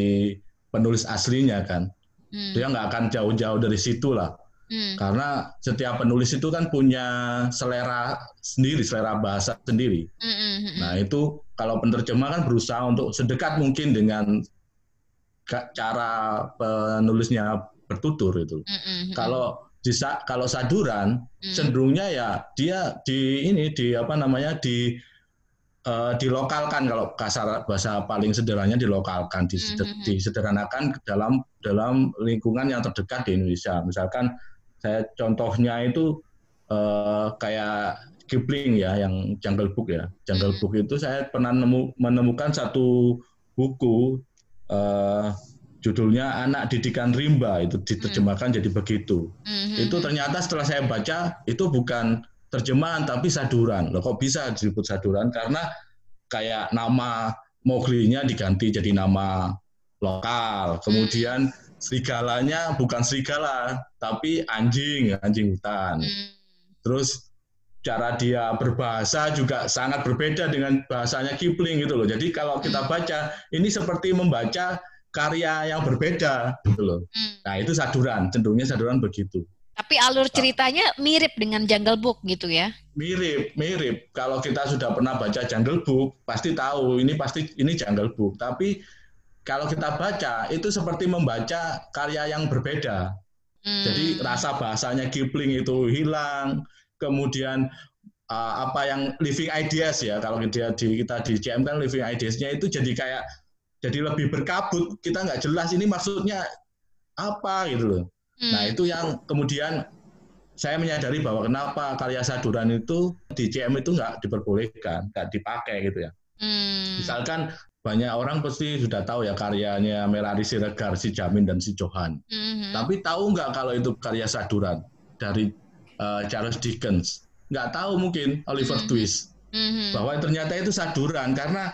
[SPEAKER 2] penulis aslinya kan
[SPEAKER 1] Hmm.
[SPEAKER 2] dia nggak akan jauh-jauh dari situ lah
[SPEAKER 1] Hmm.
[SPEAKER 2] karena setiap penulis itu kan punya selera sendiri selera bahasa sendiri
[SPEAKER 1] Hmm, hmm, hmm,
[SPEAKER 2] nah itu kalau penerjemah kan berusaha untuk sedekat mungkin dengan cara penulisnya bertutur itu
[SPEAKER 1] hmm, hmm, hmm.
[SPEAKER 2] kalau kalau saduran
[SPEAKER 1] Hmm.
[SPEAKER 2] cenderungnya ya dia di ini di apa namanya di eh, dilokalkan kalau kasar bahasa paling sederhananya dilokalkan diseder-
[SPEAKER 1] Mhm.
[SPEAKER 2] disederhanakan ke dalam dalam lingkungan yang terdekat di Indonesia. Misalkan saya contohnya itu eh, kayak Kipling ya yang Jungle Book ya. Jungle
[SPEAKER 1] Mhm.
[SPEAKER 2] Book itu saya pernah nemu, menemukan satu buku eh, judulnya Anak Didikan Rimba itu diterjemahkan jadi begitu.
[SPEAKER 1] Hmm, hmm,
[SPEAKER 2] itu ternyata setelah saya baca itu bukan terjemahan tapi saduran. Loh kok bisa disebut saduran? Karena kayak nama Mowgli-nya diganti jadi nama lokal. Kemudian serigalanya bukan serigala tapi anjing, anjing hutan.
[SPEAKER 1] Hmm.
[SPEAKER 2] Terus cara dia berbahasa juga sangat berbeda dengan bahasanya Kipling gitu loh. Jadi kalau kita
[SPEAKER 1] Hmm.
[SPEAKER 2] baca ini seperti membaca karya yang berbeda gitu loh.
[SPEAKER 1] Hmm.
[SPEAKER 2] Nah, itu saduran, cenderungnya saduran begitu.
[SPEAKER 1] Tapi alur ceritanya mirip dengan Jungle Book gitu ya.
[SPEAKER 2] Mirip, mirip. Kalau kita sudah pernah baca Jungle Book, pasti tahu ini pasti ini Jungle Book. Tapi kalau kita baca itu seperti membaca karya yang berbeda.
[SPEAKER 1] Hmm.
[SPEAKER 2] Jadi rasa bahasanya Kipling itu hilang, kemudian uh, apa yang living ideas ya kalau dia di kita di CM kan living ideas-nya itu jadi kayak jadi lebih berkabut, kita nggak jelas ini maksudnya apa gitu loh.
[SPEAKER 1] Hmm.
[SPEAKER 2] Nah itu yang kemudian saya menyadari bahwa kenapa karya saduran itu di CM itu nggak diperbolehkan, nggak dipakai gitu ya.
[SPEAKER 1] Hmm.
[SPEAKER 2] Misalkan banyak orang pasti sudah tahu ya karyanya Melari Siregar, si Jamin dan si Johan.
[SPEAKER 1] Mhm.
[SPEAKER 2] Tapi tahu nggak kalau itu karya saduran dari uh, Charles Dickens? Nggak tahu mungkin Oliver
[SPEAKER 1] Mhm.
[SPEAKER 2] Twist
[SPEAKER 1] Mhm.
[SPEAKER 2] bahwa ternyata itu saduran karena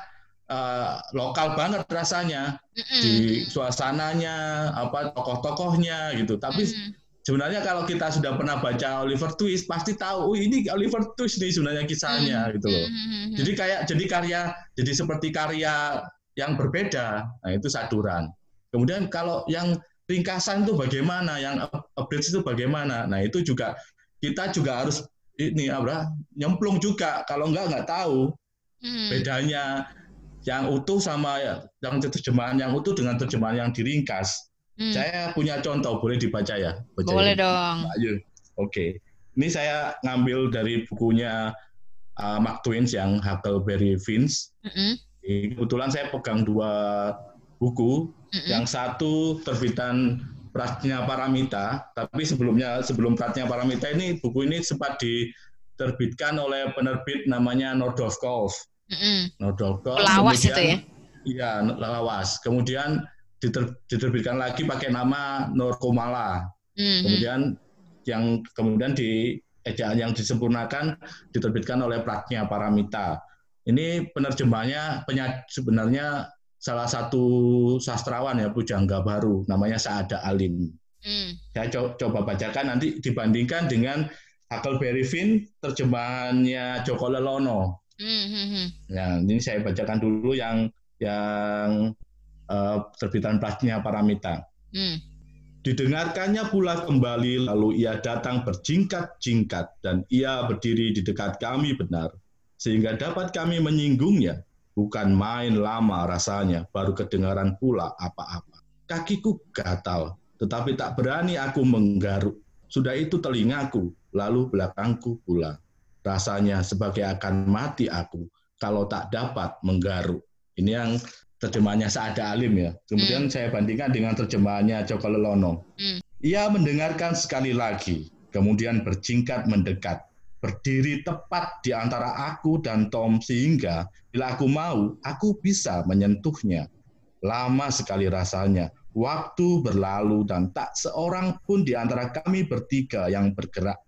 [SPEAKER 2] uh, lokal banget rasanya
[SPEAKER 1] Mhm.
[SPEAKER 2] di suasananya, apa tokoh-tokohnya gitu. Tapi
[SPEAKER 1] Mhm.
[SPEAKER 2] sebenarnya kalau kita sudah pernah baca Oliver Twist pasti tahu, oh ini Oliver Twist nih sebenarnya kisahnya gitu loh. Jadi kayak jadi karya jadi seperti karya yang berbeda. Nah, itu saduran. Kemudian kalau yang ringkasan itu bagaimana, yang update itu bagaimana. Nah, itu juga kita juga harus ini apa nyemplung juga kalau enggak nggak tahu
[SPEAKER 1] Mhm.
[SPEAKER 2] bedanya yang utuh sama yang terjemahan yang utuh dengan terjemahan yang diringkas.
[SPEAKER 1] Hmm.
[SPEAKER 2] Saya punya contoh, boleh dibaca ya? Baca
[SPEAKER 1] Boleh
[SPEAKER 2] ya?
[SPEAKER 1] dong.
[SPEAKER 2] Mbak Ayu. Oke. Ini saya ngambil dari bukunya uh, Mark Twain yang Huckleberry Finch.
[SPEAKER 1] Mhm.
[SPEAKER 2] Kebetulan saya pegang dua buku.
[SPEAKER 1] Mhm.
[SPEAKER 2] Yang satu terbitan Pratnya Paramita, tapi sebelumnya sebelum Pratnya Paramita ini buku ini sempat diterbitkan oleh penerbit namanya Nordhoff Kolf.
[SPEAKER 1] Mhm.
[SPEAKER 2] Nordhoff Kolf.
[SPEAKER 1] Lawas itu ya?
[SPEAKER 2] Iya, lawas. Kemudian diter- diterbitkan lagi pakai nama Norkomala.
[SPEAKER 1] Mhm.
[SPEAKER 2] Kemudian yang kemudian di ejaan yang disempurnakan diterbitkan oleh Pratnya Paramita. Ini penerjemahnya penya- sebenarnya salah satu sastrawan ya pujangga baru namanya Saada Alim.
[SPEAKER 1] Mhm.
[SPEAKER 2] Saya co- coba bacakan nanti dibandingkan dengan Huckleberry Finn terjemahannya Joko Lelono. Nah, ini saya bacakan dulu yang yang eh, terbitan Pratnya Paramita.
[SPEAKER 1] Mhm.
[SPEAKER 2] Didengarkannya pula kembali, lalu ia datang berjingkat-jingkat, dan ia berdiri di dekat kami benar, sehingga dapat kami menyinggungnya. Bukan main lama rasanya, baru kedengaran pula apa-apa. Kakiku gatal, tetapi tak berani aku menggaruk. Sudah itu telingaku, lalu belakangku pula. Rasanya sebagai akan mati aku, kalau tak dapat menggaruk. Ini yang terjemahannya Saada Alim ya. Kemudian saya bandingkan dengan terjemahannya Joko Lelono.
[SPEAKER 1] Hmm.
[SPEAKER 2] Ia mendengarkan sekali lagi, kemudian berjingkat mendekat, berdiri tepat di antara aku dan Tom sehingga bila aku mau, aku bisa menyentuhnya. Lama sekali rasanya, waktu berlalu dan tak seorang pun di antara kami bertiga yang bergerak.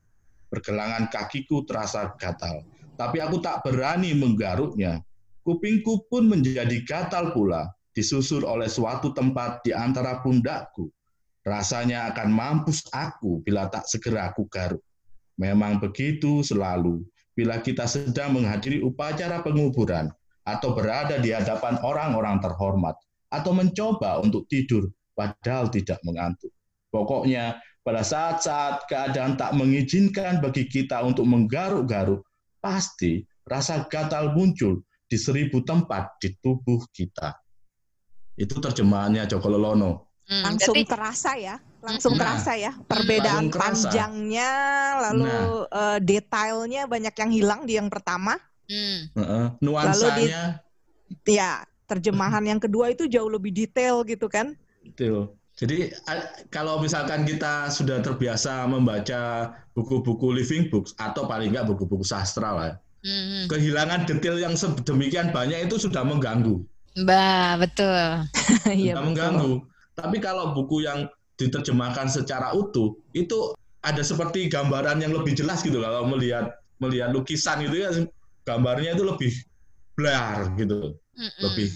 [SPEAKER 2] Pergelangan kakiku terasa gatal, tapi aku tak berani menggaruknya. Kupingku pun menjadi gatal pula, disusur oleh suatu tempat di antara pundakku. Rasanya akan mampus aku bila tak segera aku garuk. Memang begitu selalu bila kita sedang menghadiri upacara penguburan atau berada di hadapan orang-orang terhormat atau mencoba untuk tidur padahal tidak mengantuk. Pokoknya pada saat-saat keadaan tak mengizinkan bagi kita untuk menggaruk-garuk, pasti rasa gatal muncul di seribu tempat di tubuh kita. Itu terjemahannya Joko Lelono.
[SPEAKER 1] Hmm,
[SPEAKER 3] langsung
[SPEAKER 1] berarti-
[SPEAKER 3] terasa ya langsung
[SPEAKER 2] Nah,
[SPEAKER 3] terasa ya perbedaan
[SPEAKER 2] kerasa.
[SPEAKER 3] panjangnya lalu eh, detailnya banyak yang hilang di yang pertama
[SPEAKER 1] Hmm.
[SPEAKER 2] Heeh, Nuansanya
[SPEAKER 3] ya terjemahan yang kedua itu jauh lebih detail gitu kan
[SPEAKER 2] Betul. Jadi kalau misalkan kita sudah terbiasa membaca buku-buku living books atau paling nggak buku-buku sastra lah, ya,
[SPEAKER 1] Hmm.
[SPEAKER 2] kehilangan detail yang sedemikian banyak itu sudah mengganggu,
[SPEAKER 1] Bah, betul.
[SPEAKER 2] Sudah [LAUGHS]
[SPEAKER 3] betul.
[SPEAKER 2] mengganggu. Tapi kalau buku yang diterjemahkan secara utuh itu ada seperti gambaran yang lebih jelas gitu kalau melihat melihat lukisan itu ya gambarnya itu lebih blur gitu,
[SPEAKER 1] Mm-mm.
[SPEAKER 2] lebih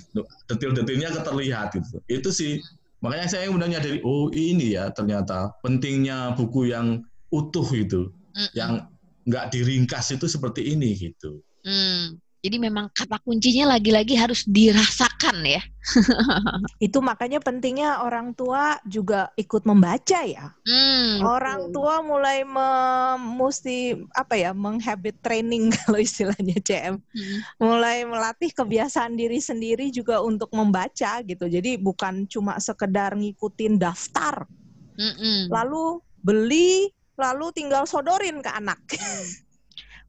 [SPEAKER 2] detail-detailnya terlihat gitu. Itu sih makanya saya kemudian nyadari oh ini ya ternyata pentingnya buku yang utuh itu
[SPEAKER 1] Mm-mm.
[SPEAKER 2] yang nggak diringkas itu seperti ini gitu.
[SPEAKER 1] Hmm. Jadi memang kata kuncinya lagi-lagi harus dirasakan ya. [LAUGHS]
[SPEAKER 3] Itu makanya pentingnya orang tua juga ikut membaca ya.
[SPEAKER 1] Hmm,
[SPEAKER 3] orang
[SPEAKER 1] betul.
[SPEAKER 3] tua mulai me- mesti apa ya menghabit training [LAUGHS] kalau istilahnya CM.
[SPEAKER 1] Hmm.
[SPEAKER 3] Mulai melatih kebiasaan diri sendiri juga untuk membaca gitu. Jadi bukan cuma sekedar ngikutin daftar,
[SPEAKER 1] Mm-mm.
[SPEAKER 3] lalu beli, lalu tinggal sodorin ke anak. [LAUGHS]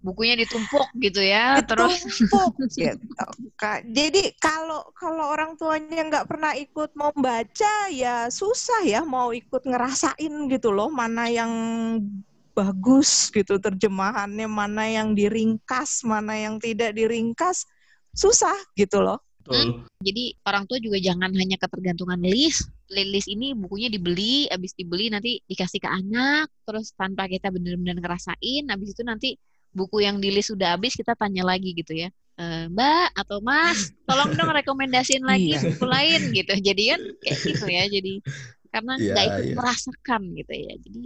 [SPEAKER 1] Bukunya ditumpuk gitu ya, terus
[SPEAKER 3] Ditumpuk [LAUGHS] gitu. Kak. Jadi kalau kalau orang tuanya nggak pernah ikut membaca ya susah ya mau ikut ngerasain gitu loh mana yang bagus gitu terjemahannya, mana yang diringkas, mana yang tidak diringkas. Susah gitu loh.
[SPEAKER 2] Betul.
[SPEAKER 1] Jadi orang tua juga jangan hanya ketergantungan list. List ini bukunya dibeli, habis dibeli nanti dikasih ke anak, terus tanpa kita benar-benar ngerasain, habis itu nanti buku yang di list sudah habis kita tanya lagi gitu ya. "Eh, Mbak atau Mas, tolong dong rekomendasiin lagi
[SPEAKER 3] Iya.
[SPEAKER 1] buku lain gitu. Jadi kan kayak gitu ya. Jadi karena
[SPEAKER 2] Iya,
[SPEAKER 1] nggak ikut
[SPEAKER 2] iya.
[SPEAKER 1] merasakan gitu ya. Jadi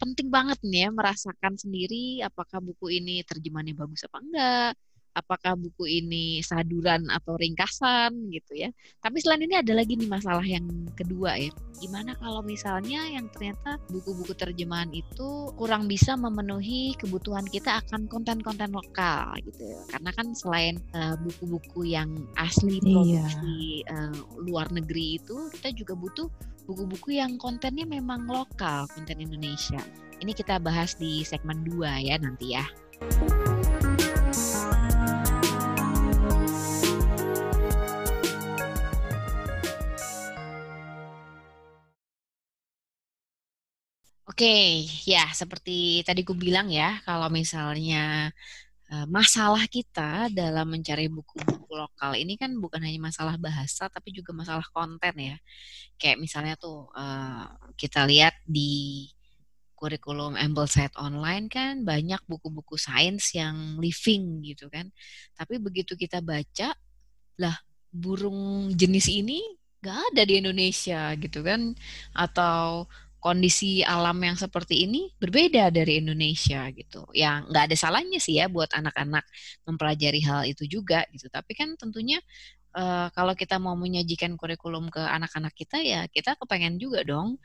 [SPEAKER 1] penting banget nih ya merasakan sendiri apakah buku ini terjemahannya bagus apa enggak apakah buku ini saduran atau ringkasan gitu ya. Tapi selain ini ada lagi nih masalah yang kedua ya. Gimana kalau misalnya yang ternyata buku-buku terjemahan itu kurang bisa memenuhi kebutuhan kita akan konten-konten lokal gitu ya. Karena kan selain eh, buku-buku yang asli
[SPEAKER 3] Iya.
[SPEAKER 1] produksi eh, luar negeri itu, kita juga butuh buku-buku yang kontennya memang lokal, konten Indonesia. Ini kita bahas di segmen 2 ya nanti ya. Oke, ya seperti tadi ku bilang ya, kalau misalnya eh, masalah kita dalam mencari buku-buku lokal ini kan bukan hanya masalah bahasa, tapi juga masalah konten ya. Kayak misalnya tuh eh, kita lihat di kurikulum Ambleside online kan banyak buku-buku sains yang living gitu kan. Tapi begitu kita baca, lah burung jenis ini nggak ada di Indonesia gitu kan. Atau kondisi alam yang seperti ini berbeda dari Indonesia gitu. Yang nggak ada salahnya sih ya buat anak-anak mempelajari hal itu juga gitu. Tapi kan tentunya eh, kalau kita mau menyajikan kurikulum ke anak-anak kita ya kita kepengen juga dong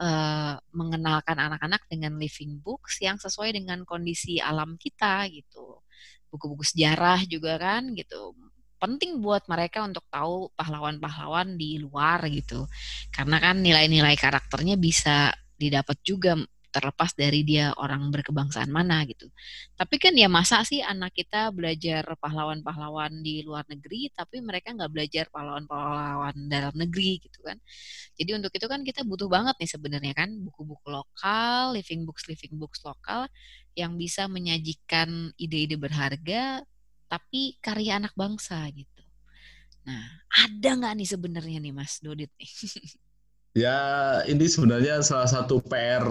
[SPEAKER 1] eh, mengenalkan anak-anak dengan living books yang sesuai dengan kondisi alam kita gitu. Buku-buku sejarah juga kan gitu. Penting buat mereka untuk tahu pahlawan-pahlawan di luar gitu. Karena kan nilai-nilai karakternya bisa didapat juga terlepas dari dia orang berkebangsaan mana gitu. Tapi kan ya masa sih anak kita belajar pahlawan-pahlawan di luar negeri, tapi mereka nggak belajar pahlawan-pahlawan dalam negeri gitu kan. Jadi untuk itu kan kita butuh banget nih sebenarnya kan buku-buku lokal, living books living books lokal yang bisa menyajikan ide-ide berharga tapi karya anak bangsa gitu. Nah, ada nggak nih sebenarnya nih Mas Dodit nih? [LAUGHS]
[SPEAKER 2] Ya, ini sebenarnya salah satu PR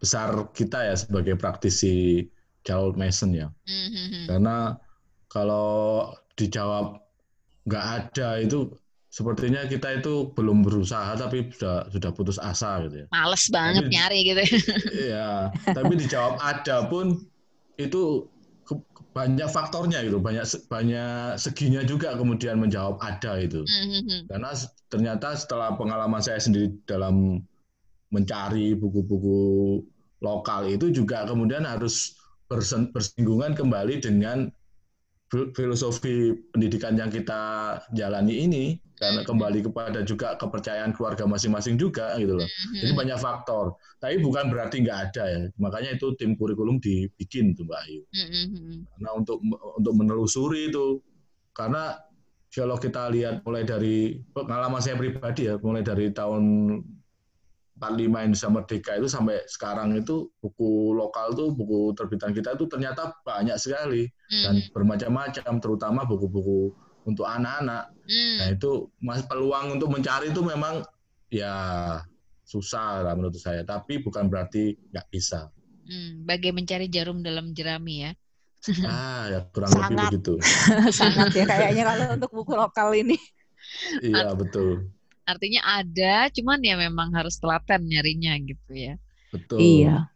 [SPEAKER 2] besar kita ya sebagai praktisi Gerald Mason ya.
[SPEAKER 1] Mhm.
[SPEAKER 2] Karena kalau dijawab nggak ada itu sepertinya kita itu belum berusaha tapi sudah sudah putus asa gitu ya.
[SPEAKER 1] Males banget
[SPEAKER 2] Tapi-
[SPEAKER 1] nyari gitu. [LAUGHS]
[SPEAKER 2] Iya, tapi dijawab ada pun itu banyak faktornya gitu, banyak banyak seginya juga kemudian menjawab ada itu.
[SPEAKER 1] Mhm.
[SPEAKER 2] Karena s- ternyata setelah pengalaman saya sendiri dalam mencari buku-buku lokal itu juga kemudian harus bersinggungan kembali dengan fil- filosofi pendidikan yang kita jalani ini karena kembali kepada juga kepercayaan keluarga masing-masing juga gitu loh. Jadi
[SPEAKER 1] Mhm.
[SPEAKER 2] banyak faktor. Tapi bukan berarti nggak ada ya. Makanya itu tim kurikulum dibikin tuh Mbak Ayu.
[SPEAKER 1] Mhm.
[SPEAKER 2] Karena untuk untuk menelusuri itu karena kalau kita lihat mulai dari pengalaman saya pribadi ya, mulai dari tahun 45 Indonesia Merdeka itu sampai sekarang itu buku lokal tuh buku terbitan kita itu ternyata banyak sekali dan bermacam-macam terutama buku-buku untuk anak-anak.
[SPEAKER 1] Mhm.
[SPEAKER 2] Nah itu mas peluang untuk mencari itu memang ya susah lah menurut saya. Tapi bukan berarti nggak bisa.
[SPEAKER 1] Hmm, bagai mencari jarum dalam jerami ya.
[SPEAKER 2] Ah [LAUGHS] ya kurang lebih
[SPEAKER 3] Sangat.
[SPEAKER 2] begitu. [LAUGHS]
[SPEAKER 3] Sangat ya kayaknya kalau untuk buku lokal ini.
[SPEAKER 2] Iya betul,
[SPEAKER 1] Artinya ada, cuman ya memang harus telaten nyarinya gitu ya.
[SPEAKER 2] betul.
[SPEAKER 3] Iya.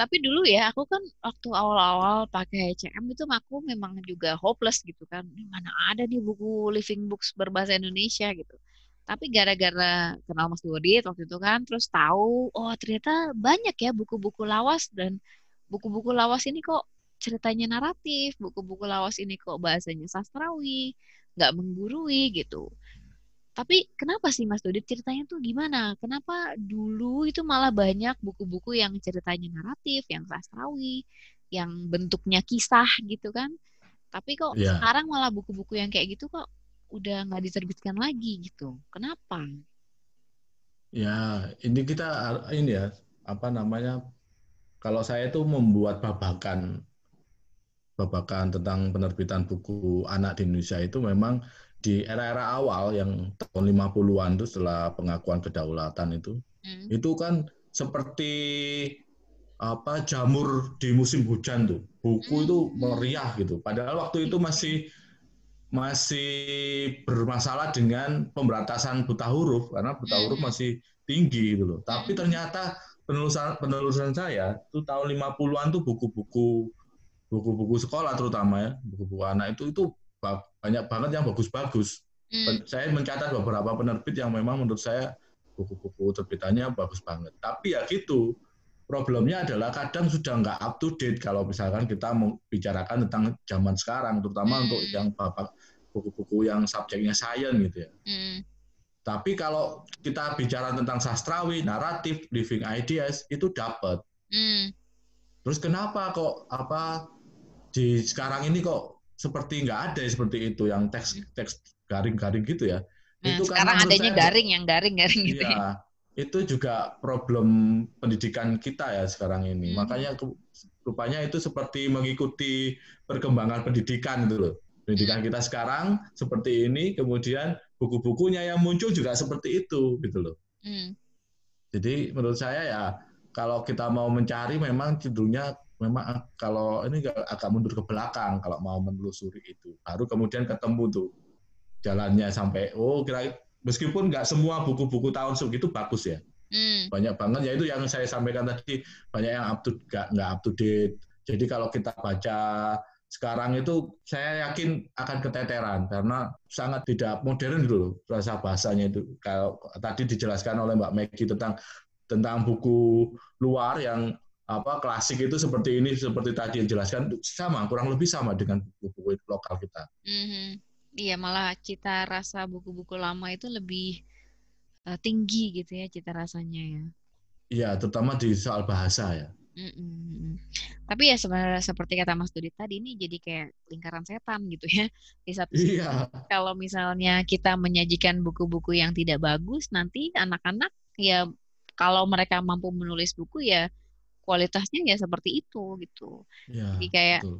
[SPEAKER 1] Tapi dulu ya aku kan waktu awal-awal pakai HCM itu aku memang juga hopeless gitu kan. Mana ada nih buku living books berbahasa Indonesia gitu. Tapi gara-gara kenal Mas Dodit waktu itu kan terus tahu oh ternyata banyak ya buku-buku lawas dan buku-buku lawas ini kok ceritanya naratif buku-buku lawas ini kok bahasanya sastrawi nggak menggurui gitu tapi kenapa sih Mas Dodit ceritanya tuh gimana? Kenapa dulu itu malah banyak buku-buku yang ceritanya naratif, yang sastrawi, yang bentuknya kisah gitu kan? Tapi kok yeah. sekarang malah buku-buku yang kayak gitu kok udah nggak diterbitkan lagi gitu. Kenapa?
[SPEAKER 2] Ya, ini kita ini ya apa namanya? Kalau saya itu membuat babakan babakan tentang penerbitan buku anak di Indonesia itu memang di era-era awal yang tahun 50-an itu setelah pengakuan kedaulatan itu hmm. itu kan seperti apa jamur di musim hujan tuh buku hmm. itu meriah gitu padahal waktu itu masih masih bermasalah dengan pemberantasan buta huruf karena buta huruf hmm. masih tinggi gitu loh tapi hmm. ternyata penelusuran penelusuran saya itu tahun 50-an tuh buku-buku buku-buku sekolah terutama ya buku-buku anak itu itu banyak banget yang bagus-bagus. Hmm. Saya mencatat beberapa penerbit yang memang menurut saya buku-buku terbitannya bagus banget. Tapi ya gitu, problemnya adalah kadang sudah nggak up to date kalau misalkan kita membicarakan tentang zaman sekarang, terutama hmm. untuk yang bapak buku-buku yang subjeknya sains gitu ya. Hmm. Tapi kalau kita bicara tentang sastrawi, naratif, living ideas itu dapat. Hmm. Terus kenapa kok apa di sekarang ini kok seperti nggak ada seperti itu yang teks hmm. teks garing-garing gitu ya.
[SPEAKER 1] Nah, itu sekarang adanya saya, garing yang garing-garing gitu ya.
[SPEAKER 2] Iya, itu juga problem pendidikan kita ya sekarang ini. Hmm. Makanya rupanya itu seperti mengikuti perkembangan pendidikan itu loh. Pendidikan hmm. kita sekarang seperti ini, kemudian buku-bukunya yang muncul juga seperti itu gitu loh. Hmm. Jadi menurut saya ya kalau kita mau mencari memang cenderungnya memang kalau ini agak mundur ke belakang kalau mau menelusuri itu. Baru kemudian ketemu tuh jalannya sampai oh kira meskipun nggak semua buku-buku tahun segitu bagus ya. Hmm. banyak banget ya itu yang saya sampaikan tadi banyak yang up to nggak nggak up to date. Jadi kalau kita baca sekarang itu saya yakin akan keteteran karena sangat tidak modern gitu loh rasa bahasanya itu. Kalau tadi dijelaskan oleh Mbak Maggie tentang tentang buku luar yang apa klasik itu seperti ini seperti tadi yang jelaskan sama kurang lebih sama dengan buku-buku lokal kita.
[SPEAKER 1] Mm-hmm. Iya malah cita rasa buku-buku lama itu lebih uh, tinggi gitu ya cita rasanya ya.
[SPEAKER 2] Iya terutama di soal bahasa ya.
[SPEAKER 1] Mm-mm. Tapi ya sebenarnya seperti kata Mas Dudi tadi ini jadi kayak lingkaran setan gitu ya. Di satu sisi iya. kalau misalnya kita menyajikan buku-buku yang tidak bagus nanti anak-anak ya kalau mereka mampu menulis buku ya kualitasnya ya seperti itu gitu. Ya, Jadi kayak betul.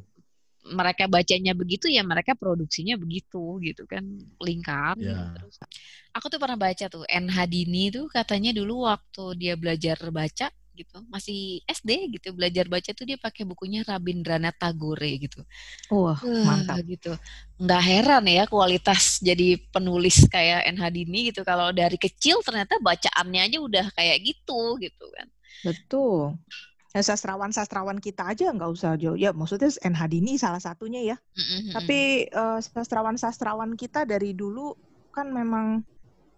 [SPEAKER 1] mereka bacanya begitu ya mereka produksinya begitu gitu kan lingkar. Ya. Gitu. Terus aku tuh pernah baca tuh NH Dini tuh katanya dulu waktu dia belajar baca gitu masih SD gitu belajar baca tuh dia pakai bukunya Rabindranath Tagore gitu
[SPEAKER 3] wah uh, mantap
[SPEAKER 1] gitu nggak heran ya kualitas jadi penulis kayak NH Dini gitu kalau dari kecil ternyata bacaannya aja udah kayak gitu gitu kan
[SPEAKER 3] betul ya, sastrawan-sastrawan kita aja nggak usah jauh. Ya maksudnya NH Dini salah satunya ya. Mm-hmm. tapi uh, sastrawan-sastrawan kita dari dulu kan memang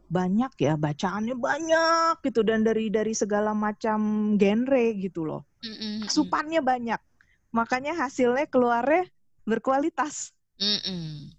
[SPEAKER 3] banyak ya bacaannya banyak gitu. Dan dari dari segala macam genre gitu loh. Mm-hmm. supannya banyak. Makanya hasilnya keluarnya berkualitas.
[SPEAKER 1] Mm-hmm.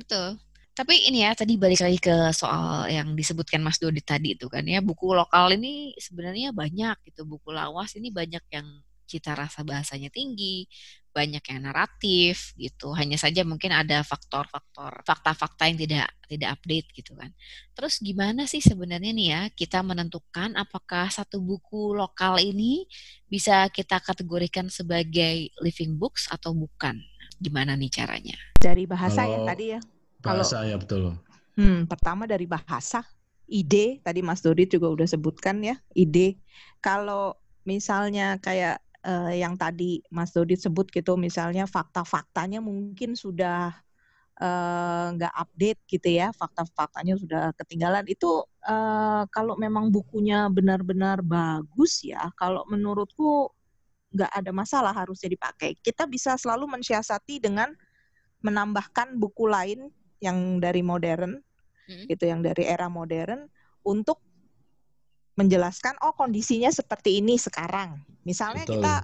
[SPEAKER 1] betul tapi ini ya tadi balik lagi ke soal yang disebutkan Mas Dodi tadi itu kan ya buku lokal ini sebenarnya banyak gitu buku lawas ini banyak yang cita rasa bahasanya tinggi, banyak yang naratif gitu. Hanya saja mungkin ada faktor-faktor fakta-fakta yang tidak tidak update gitu kan. Terus gimana sih sebenarnya nih ya kita menentukan apakah satu buku lokal ini bisa kita kategorikan sebagai living books atau bukan? Gimana nih caranya?
[SPEAKER 3] Dari bahasa ya tadi ya.
[SPEAKER 2] Bahasa Kalau, ya betul.
[SPEAKER 3] Hmm, pertama dari bahasa, ide tadi Mas Dodi juga udah sebutkan ya, ide. Kalau misalnya kayak uh, yang tadi Mas Dodi sebut gitu, misalnya fakta-faktanya mungkin sudah eh, nggak uh, update gitu ya, fakta-faktanya sudah ketinggalan. Itu uh, kalau memang bukunya benar-benar bagus ya, kalau menurutku nggak ada masalah harusnya dipakai. Kita bisa selalu mensiasati dengan menambahkan buku lain yang dari modern, hmm. gitu, yang dari era modern untuk menjelaskan oh kondisinya seperti ini sekarang. Misalnya Betul. kita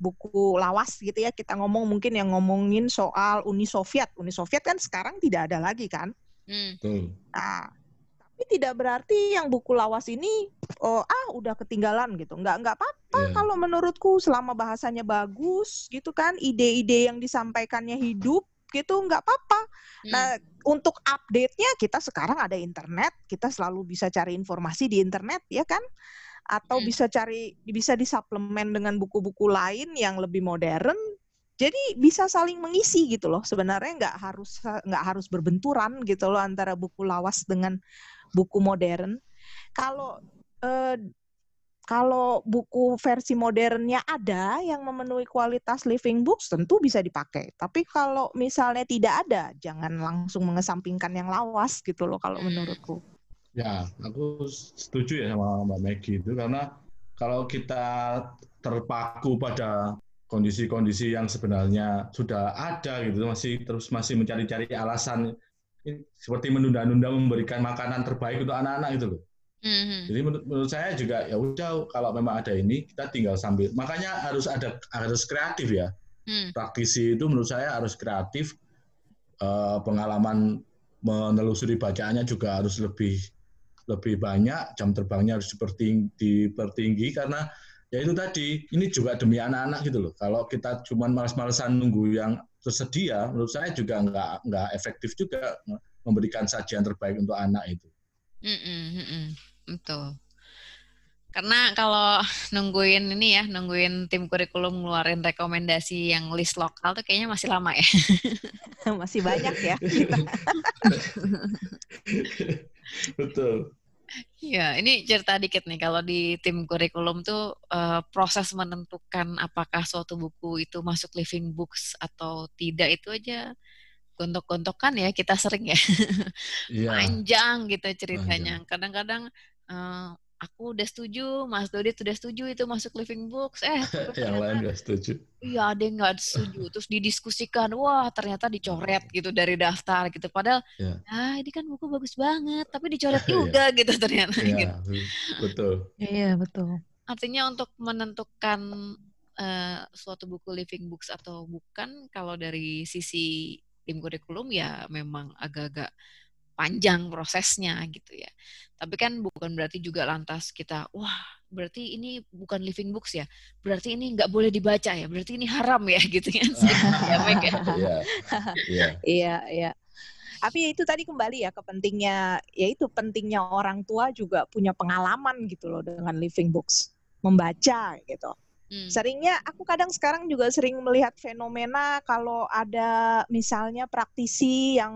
[SPEAKER 3] buku lawas gitu ya kita ngomong mungkin yang ngomongin soal Uni Soviet. Uni Soviet kan sekarang tidak ada lagi kan. Hmm. Nah, tapi tidak berarti yang buku lawas ini oh, ah udah ketinggalan gitu. Nggak nggak apa-apa yeah. kalau menurutku selama bahasanya bagus gitu kan, ide-ide yang disampaikannya hidup gitu nggak apa-apa. Hmm. Nah untuk update-nya kita sekarang ada internet, kita selalu bisa cari informasi di internet ya kan atau hmm. bisa cari bisa disuplemen dengan buku-buku lain yang lebih modern jadi bisa saling mengisi gitu loh sebenarnya nggak harus nggak harus berbenturan gitu loh antara buku lawas dengan buku modern kalau eh, kalau buku versi modernnya ada yang memenuhi kualitas living books tentu bisa dipakai. Tapi kalau misalnya tidak ada jangan langsung mengesampingkan yang lawas gitu loh kalau menurutku.
[SPEAKER 2] Ya, aku setuju ya sama Mbak Maggie itu. Karena kalau kita terpaku pada kondisi-kondisi yang sebenarnya sudah ada gitu masih terus masih mencari-cari alasan seperti menunda-nunda memberikan makanan terbaik untuk anak-anak itu loh. Mm-hmm. Jadi menurut, menurut saya juga ya udah kalau memang ada ini kita tinggal sambil makanya harus ada harus kreatif ya. Mm. Praktisi itu menurut saya harus kreatif. Uh, pengalaman menelusuri bacaannya juga harus lebih lebih banyak, jam terbangnya harus dipertinggi, dipertinggi karena ya itu tadi, ini juga demi anak-anak gitu loh. Kalau kita cuma males-malesan nunggu yang tersedia, menurut saya juga nggak nggak efektif juga memberikan sajian terbaik untuk anak itu.
[SPEAKER 1] Mm -mm, mm -mm. Betul. Karena kalau nungguin ini ya, nungguin tim kurikulum ngeluarin rekomendasi yang list lokal tuh kayaknya masih lama ya. [LAUGHS]
[SPEAKER 3] masih banyak ya. [LAUGHS]
[SPEAKER 2] Betul.
[SPEAKER 1] Ya, ini cerita dikit nih. Kalau di tim kurikulum tuh uh, proses menentukan apakah suatu buku itu masuk living books atau tidak itu aja gontok-gontokan ya kita sering ya. Yeah. [LAUGHS] Panjang gitu ceritanya. Kadang-kadang uh, aku udah setuju, Mas Dodit sudah setuju itu masuk living books. Eh, [LAUGHS]
[SPEAKER 2] yang lain nggak setuju.
[SPEAKER 1] Iya, ada yang nggak setuju. Terus didiskusikan, wah ternyata dicoret gitu dari daftar gitu. Padahal, ya. ah ini kan buku bagus banget, tapi dicoret [LAUGHS] iya. juga gitu ternyata. Iya, gitu.
[SPEAKER 2] betul.
[SPEAKER 3] Iya, betul.
[SPEAKER 1] Artinya untuk menentukan uh, suatu buku living books atau bukan, kalau dari sisi tim kurikulum ya memang agak-agak panjang prosesnya gitu ya. Tapi kan bukan berarti juga lantas kita, wah berarti ini bukan living books ya, berarti ini nggak boleh dibaca ya, berarti ini haram ya gitu kan. [LAUGHS]
[SPEAKER 3] ya, Iya, iya. Iya, iya. Tapi itu tadi kembali ya ke pentingnya, yaitu pentingnya orang tua juga punya pengalaman gitu loh dengan living books, membaca gitu. Hmm. Seringnya aku kadang sekarang juga sering melihat fenomena kalau ada misalnya praktisi yang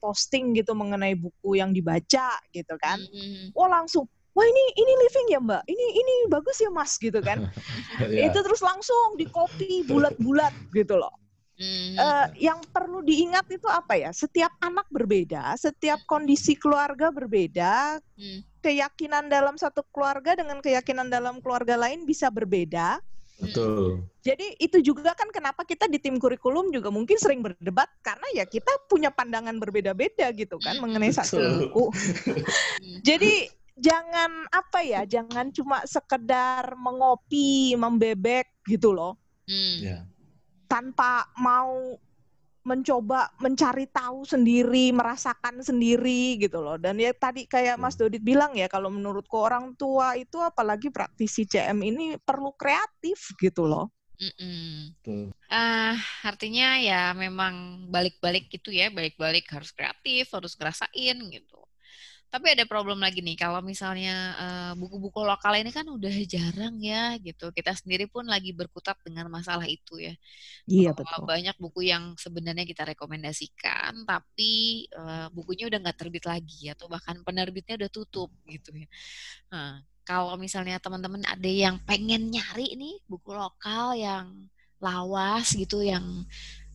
[SPEAKER 3] posting gitu mengenai buku yang dibaca gitu kan. Hmm. Oh langsung wah ini ini living ya mbak ini ini bagus ya mas gitu kan [LAUGHS] yeah. itu terus langsung di copy bulat-bulat gitu loh mm. uh, yang perlu diingat itu apa ya setiap anak berbeda setiap kondisi keluarga berbeda mm keyakinan dalam satu keluarga dengan keyakinan dalam keluarga lain bisa berbeda.
[SPEAKER 2] Betul.
[SPEAKER 3] Jadi itu juga kan kenapa kita di tim kurikulum juga mungkin sering berdebat karena ya kita punya pandangan berbeda-beda gitu kan mengenai satu buku. [LAUGHS] Jadi jangan apa ya, jangan cuma sekedar mengopi, membebek gitu loh. Hmm. Yeah. Tanpa mau mencoba mencari tahu sendiri, merasakan sendiri gitu loh. Dan ya tadi kayak Mas Dodit bilang ya, kalau menurutku orang tua itu apalagi praktisi CM ini perlu kreatif gitu loh.
[SPEAKER 1] Mm uh, artinya ya memang balik-balik gitu ya, balik-balik harus kreatif, harus ngerasain gitu. Tapi ada problem lagi nih, kalau misalnya buku-buku uh, lokal ini kan udah jarang ya gitu. Kita sendiri pun lagi berkutat dengan masalah itu ya.
[SPEAKER 3] Iya betul.
[SPEAKER 1] Banyak buku yang sebenarnya kita rekomendasikan, tapi uh, bukunya udah nggak terbit lagi atau bahkan penerbitnya udah tutup gitu ya. Nah, kalau misalnya teman-teman ada yang pengen nyari nih buku lokal yang lawas gitu, yang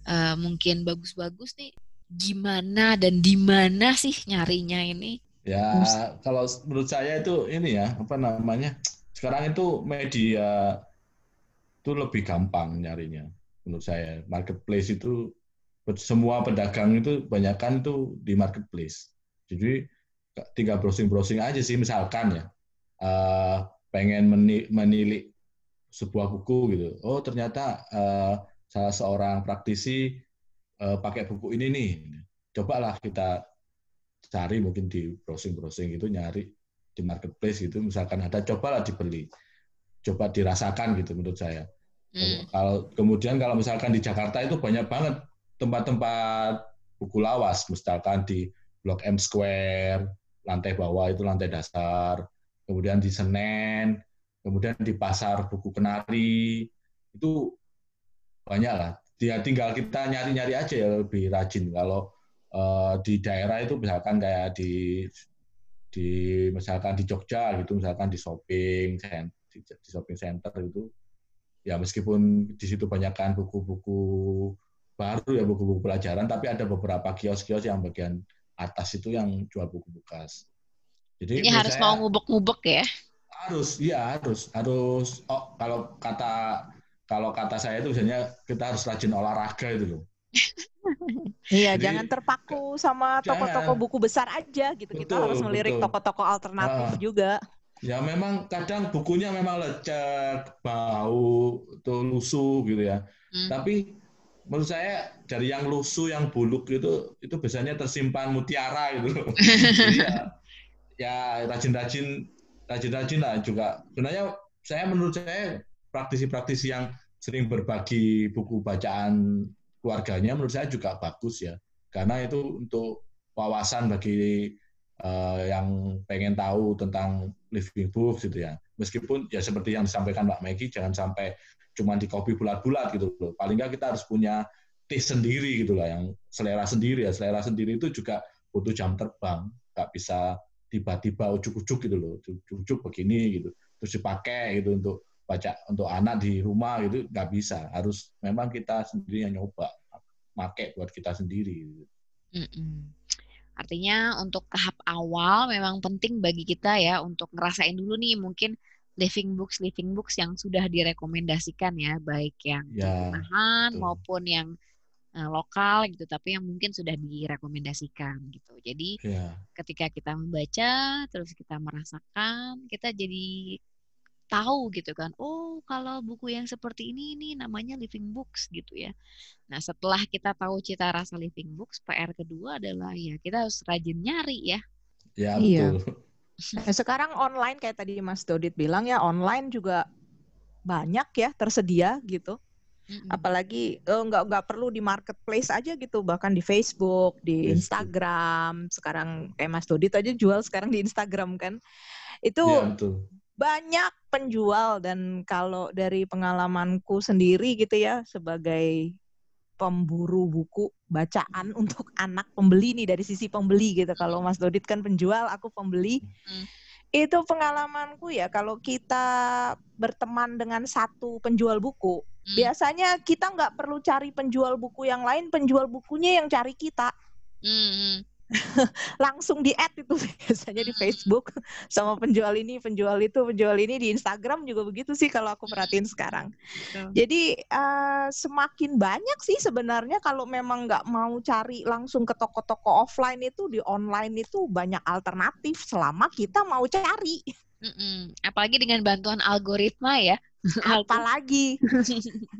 [SPEAKER 1] uh, mungkin bagus-bagus nih, gimana dan di mana sih nyarinya ini?
[SPEAKER 2] Ya, kalau menurut saya itu ini ya, apa namanya? Sekarang itu media itu lebih gampang nyarinya menurut saya. Marketplace itu semua pedagang itu banyakkan itu di marketplace. Jadi tinggal browsing-browsing aja sih misalkan ya uh, pengen menilik sebuah buku gitu. Oh ternyata uh, salah seorang praktisi uh, pakai buku ini nih. Cobalah kita cari mungkin di browsing-browsing itu nyari di marketplace gitu. Misalkan ada cobalah dibeli, coba dirasakan gitu menurut saya. Hmm. Kalau kemudian kalau misalkan di Jakarta itu banyak banget tempat-tempat buku lawas, misalkan di Blok M Square, lantai bawah itu lantai dasar, kemudian di Senen, kemudian di pasar buku kenari, itu banyak lah. Dia tinggal kita nyari-nyari aja ya lebih rajin. Kalau uh, di daerah itu misalkan kayak di di misalkan di Jogja gitu, misalkan di shopping di, di shopping center itu, ya meskipun di situ banyakkan buku-buku baru ya buku-buku pelajaran, tapi ada beberapa kios-kios yang bagian atas itu yang jual buku bekas.
[SPEAKER 1] Jadi Ini harus saya, mau ngubek-ngubek ya?
[SPEAKER 2] Harus, iya harus, harus. Oh, kalau kata kalau kata saya itu misalnya kita harus rajin olahraga itu loh. [LAUGHS]
[SPEAKER 3] iya, Jadi, jangan terpaku sama toko-toko buku besar aja gitu. Betul, kita harus melirik toko-toko alternatif uh, juga.
[SPEAKER 2] Ya memang kadang bukunya memang lecek, bau, tuh lusuh gitu ya. Hmm. Tapi menurut saya dari yang lusuh, yang buluk itu itu biasanya tersimpan mutiara gitu. [LAUGHS] Jadi ya, ya rajin-rajin rajin-rajin lah juga. Sebenarnya saya menurut saya praktisi-praktisi yang sering berbagi buku bacaan keluarganya menurut saya juga bagus ya. Karena itu untuk wawasan bagi uh, yang pengen tahu tentang living books gitu ya. Meskipun ya seperti yang disampaikan Mbak Maggie jangan sampai cuma di copy bulat-bulat gitu loh. Paling nggak kita harus punya taste sendiri gitu lah, yang selera sendiri ya. Selera sendiri itu juga butuh jam terbang, nggak bisa tiba-tiba ujuk-ujuk gitu loh, ujuk-ujuk begini gitu, terus dipakai gitu untuk baca untuk anak di rumah gitu nggak bisa, harus memang kita sendiri yang nyoba, make buat kita sendiri. Gitu. Mm
[SPEAKER 1] -mm. Artinya untuk tahap awal memang penting bagi kita ya untuk ngerasain dulu nih mungkin living books living books yang sudah direkomendasikan ya baik yang ya, maupun yang uh, lokal gitu tapi yang mungkin sudah direkomendasikan gitu jadi ya. ketika kita membaca terus kita merasakan kita jadi tahu gitu kan oh kalau buku yang seperti ini ini namanya living books gitu ya nah setelah kita tahu cita rasa living books PR kedua adalah ya kita harus rajin nyari ya
[SPEAKER 2] ya betul iya.
[SPEAKER 3] Nah, sekarang online kayak tadi Mas Dodit bilang ya online juga banyak ya tersedia gitu. Mm-hmm. Apalagi uh, nggak nggak perlu di marketplace aja gitu, bahkan di Facebook, di yes. Instagram. Sekarang kayak Mas Dodit aja jual sekarang di Instagram kan. Itu ya, banyak penjual dan kalau dari pengalamanku sendiri gitu ya sebagai pemburu buku bacaan [LAUGHS] untuk anak pembeli nih dari sisi pembeli gitu. Kalau Mas Dodit kan penjual, aku pembeli. Hmm. Itu pengalamanku ya kalau kita berteman dengan satu penjual buku, hmm. biasanya kita nggak perlu cari penjual buku yang lain, penjual bukunya yang cari kita. Hmm. [LAUGHS] langsung di add itu [LAUGHS] biasanya di Facebook sama penjual ini, penjual itu, penjual ini di Instagram juga begitu sih kalau aku perhatiin sekarang. Jadi uh, semakin banyak sih sebenarnya kalau memang nggak mau cari langsung ke toko-toko offline itu di online itu banyak alternatif selama kita mau cari.
[SPEAKER 1] Mm-mm. Apalagi dengan bantuan algoritma ya.
[SPEAKER 3] Apalagi. [LAUGHS]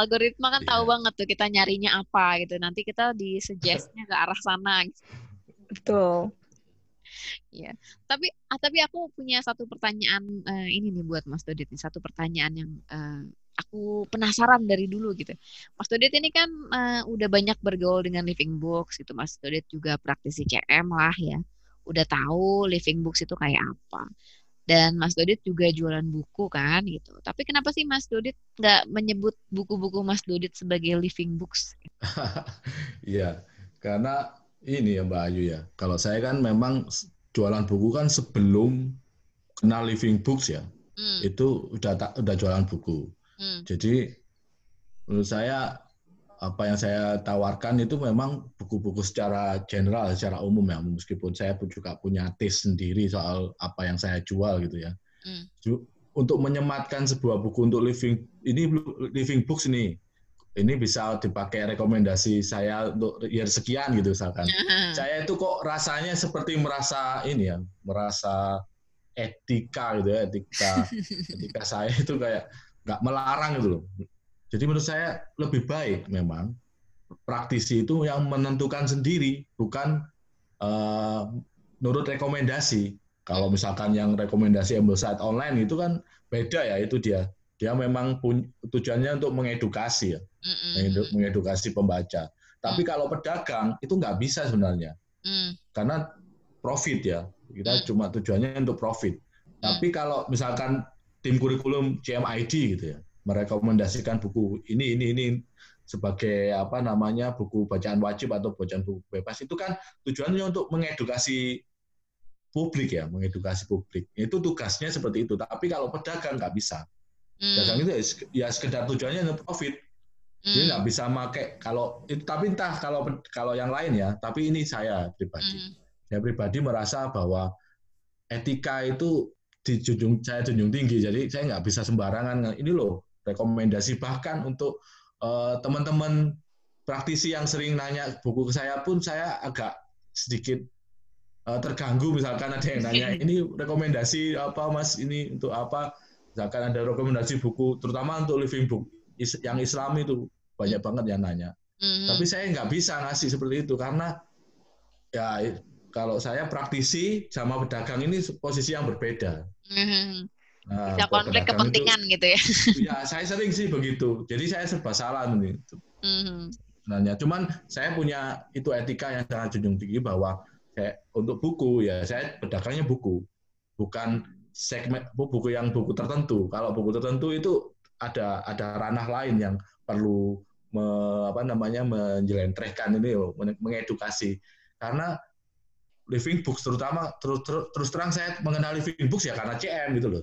[SPEAKER 1] algoritma kan yeah. tahu iya. banget tuh kita nyarinya apa gitu. Nanti kita di suggestnya ke arah sana. Gitu.
[SPEAKER 3] Betul.
[SPEAKER 1] Ya, tapi ah, tapi aku punya satu pertanyaan uh, ini nih buat Mas Dodit nih satu pertanyaan yang uh, aku penasaran dari dulu gitu. Mas Dodit ini kan uh, udah banyak bergaul dengan Living Books gitu. Mas Dodit juga praktisi CM lah ya. Udah tahu Living Books itu kayak apa dan Mas Dodit juga jualan buku kan gitu. Tapi kenapa sih Mas Dodit nggak menyebut buku-buku Mas Dodit sebagai living books? [LAUGHS]
[SPEAKER 2] Iya, karena ini ya Mbak Ayu ya. Kalau saya kan memang jualan buku kan sebelum kenal living books ya. Hmm. Itu udah tak udah jualan buku. Hmm. Jadi menurut saya apa yang saya tawarkan itu memang buku-buku secara general, secara umum ya, meskipun saya pun juga punya taste sendiri soal apa yang saya jual gitu ya. Mm. untuk menyematkan sebuah buku untuk living ini living books ini ini bisa dipakai rekomendasi saya untuk year sekian gitu misalkan. [LAUGHS] Saya itu kok rasanya seperti merasa ini ya, merasa etika gitu ya, etika [LAUGHS] etika saya itu kayak nggak melarang gitu loh. Jadi menurut saya lebih baik memang praktisi itu yang menentukan sendiri, bukan uh, nurut rekomendasi. Kalau misalkan yang rekomendasi ambil saat online itu kan beda ya, itu dia dia memang pun, tujuannya untuk mengedukasi ya, mm-hmm. mengedukasi pembaca. Tapi mm. kalau pedagang itu nggak bisa sebenarnya, mm. karena profit ya. Kita mm. cuma tujuannya untuk profit. Mm. Tapi kalau misalkan tim kurikulum CMID gitu ya, merekomendasikan buku ini ini ini sebagai apa namanya buku bacaan wajib atau bacaan buku bebas itu kan tujuannya untuk mengedukasi publik ya, mengedukasi publik. Itu tugasnya seperti itu. Tapi kalau pedagang nggak bisa. Hmm. Dagang itu ya, ya sekedar tujuannya untuk profit. Hmm. Dia nggak bisa pakai kalau itu tapi entah kalau kalau yang lain ya, tapi ini saya pribadi. Hmm. Saya pribadi merasa bahwa etika itu dijunjung saya junjung tinggi. Jadi saya nggak bisa sembarangan ini loh rekomendasi bahkan untuk uh, teman-teman praktisi yang sering nanya buku ke saya pun saya agak sedikit uh, terganggu. Misalkan ada yang nanya [LAUGHS] ini rekomendasi apa mas? Ini untuk apa? Misalkan ada rekomendasi buku terutama untuk living book yang Islam itu banyak banget yang nanya. Mm-hmm. tapi saya nggak bisa ngasih seperti itu karena ya kalau saya praktisi sama pedagang ini posisi yang berbeda.
[SPEAKER 1] Mm-hmm. Nah, bisa konflik kepentingan itu, gitu ya [LAUGHS]
[SPEAKER 2] ya saya sering sih begitu jadi saya serba salah nih mm-hmm. sebenarnya cuman saya punya itu etika yang sangat junjung tinggi bahwa kayak untuk buku ya saya pedagangnya buku bukan segmen buku yang buku tertentu. Kalau buku tertentu itu ada ada ranah lain yang perlu me, apa namanya menjelentrehkan ini loh, mengedukasi. Karena living books terutama terus, terus, terus terang saya mengenal living books ya karena CM gitu loh.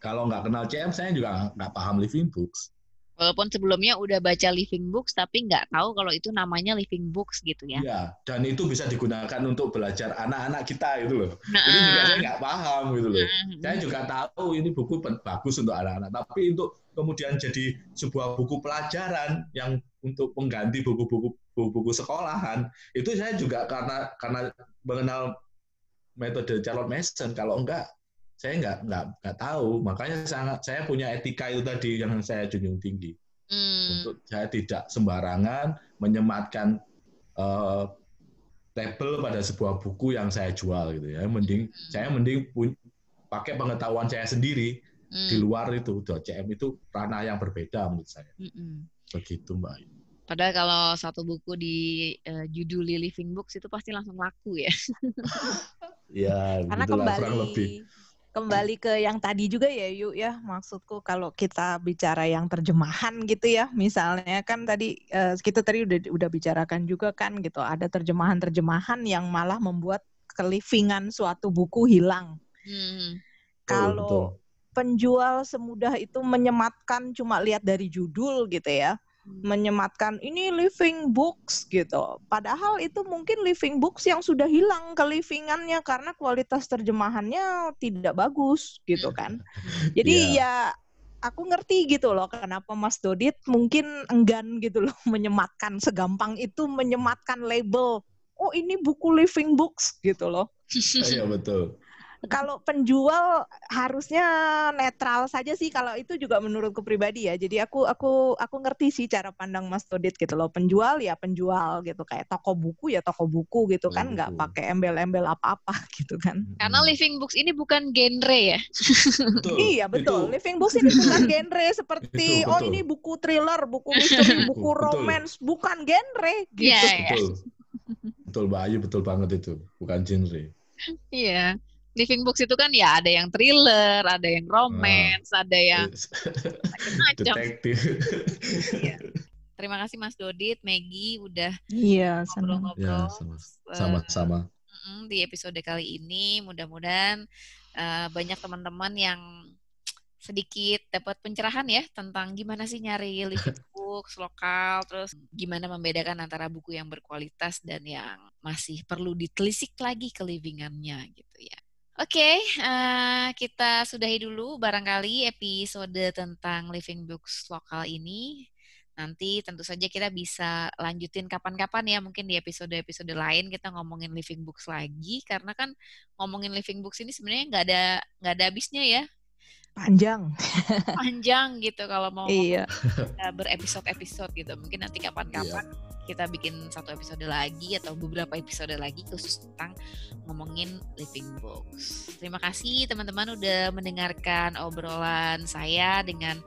[SPEAKER 2] Kalau nggak kenal CM saya juga nggak paham living books.
[SPEAKER 1] Walaupun sebelumnya udah baca living books, tapi nggak tahu kalau itu namanya living books gitu ya.
[SPEAKER 2] Iya, dan itu bisa digunakan untuk belajar anak-anak kita gitu loh. Nah, ini juga saya nggak paham gitu loh. Nah, saya juga tahu ini buku bagus untuk anak-anak, tapi untuk kemudian jadi sebuah buku pelajaran yang untuk mengganti buku-buku buku-buku sekolahan, itu saya juga karena karena mengenal metode Charlotte Mason. Kalau enggak, saya nggak nggak nggak tahu makanya sangat saya punya etika itu tadi yang saya junjung tinggi hmm. untuk saya tidak sembarangan menyematkan uh, label pada sebuah buku yang saya jual gitu ya mending hmm. saya mending pun, pakai pengetahuan saya sendiri hmm. di luar itu CM itu ranah yang berbeda menurut saya hmm. begitu mbak
[SPEAKER 1] Padahal kalau satu buku di uh, judul Living Books itu pasti langsung laku ya. [LAUGHS]
[SPEAKER 2] ya, karena kembali kurang lebih
[SPEAKER 3] kembali ke yang tadi juga ya yuk ya. Maksudku kalau kita bicara yang terjemahan gitu ya. Misalnya kan tadi uh, kita tadi udah udah bicarakan juga kan gitu. Ada terjemahan-terjemahan yang malah membuat kelivingan suatu buku hilang. Hmm. Kalau oh, penjual semudah itu menyematkan cuma lihat dari judul gitu ya menyematkan ini living books gitu. Padahal itu mungkin living books yang sudah hilang kelivingannya karena kualitas terjemahannya tidak bagus gitu kan. [LAUGHS] Jadi yeah. ya aku ngerti gitu loh kenapa Mas Dodit mungkin enggan gitu loh [LAUGHS] menyematkan segampang itu menyematkan label. Oh ini buku living books gitu loh. [LAUGHS]
[SPEAKER 2] Iya betul
[SPEAKER 3] kalau penjual harusnya netral saja sih kalau itu juga menurutku pribadi ya. Jadi aku aku aku ngerti sih cara pandang Mas Todit gitu loh. Penjual ya penjual gitu kayak toko buku ya toko buku gitu kan nggak pakai embel-embel apa-apa [LAUGHS] gitu kan.
[SPEAKER 1] Karena living books ini bukan genre ya.
[SPEAKER 3] Betul. [LAUGHS] iya betul. Itu. Living books ini bukan [LAUGHS] genre seperti itu, oh ini buku thriller, buku misteri, buku romance, bukan genre gitu.
[SPEAKER 2] Yeah, iya. betul. betul Mbak Ayu betul banget itu, bukan genre.
[SPEAKER 1] Iya living books itu kan ya ada yang thriller, ada yang romance, uh, ada yang macam-macam. Detektif. iya. Terima kasih Mas Dodit, Maggie udah
[SPEAKER 3] iya,
[SPEAKER 1] ngobrol-ngobrol.
[SPEAKER 2] Ya, sama-sama.
[SPEAKER 1] Uh, di episode kali ini mudah-mudahan uh, banyak teman-teman yang sedikit dapat pencerahan ya tentang gimana sih nyari living [LAUGHS] books lokal, terus gimana membedakan antara buku yang berkualitas dan yang masih perlu ditelisik lagi ke livingannya gitu ya. Oke, okay, uh, eh, kita sudahi dulu barangkali episode tentang living books lokal ini. Nanti tentu saja kita bisa lanjutin kapan-kapan ya, mungkin di episode-episode lain kita ngomongin living books lagi, karena kan ngomongin living books ini sebenarnya nggak ada nggak ada habisnya ya
[SPEAKER 3] panjang
[SPEAKER 1] panjang gitu kalau mau iya. berepisode-episode gitu mungkin nanti kapan-kapan iya. Kita bikin satu episode lagi atau beberapa episode lagi khusus tentang ngomongin living books. Terima kasih teman-teman udah mendengarkan obrolan saya dengan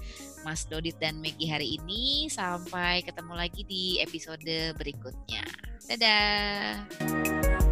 [SPEAKER 1] Mas Dodit dan Megi hari ini. Sampai ketemu lagi di episode berikutnya. Dadah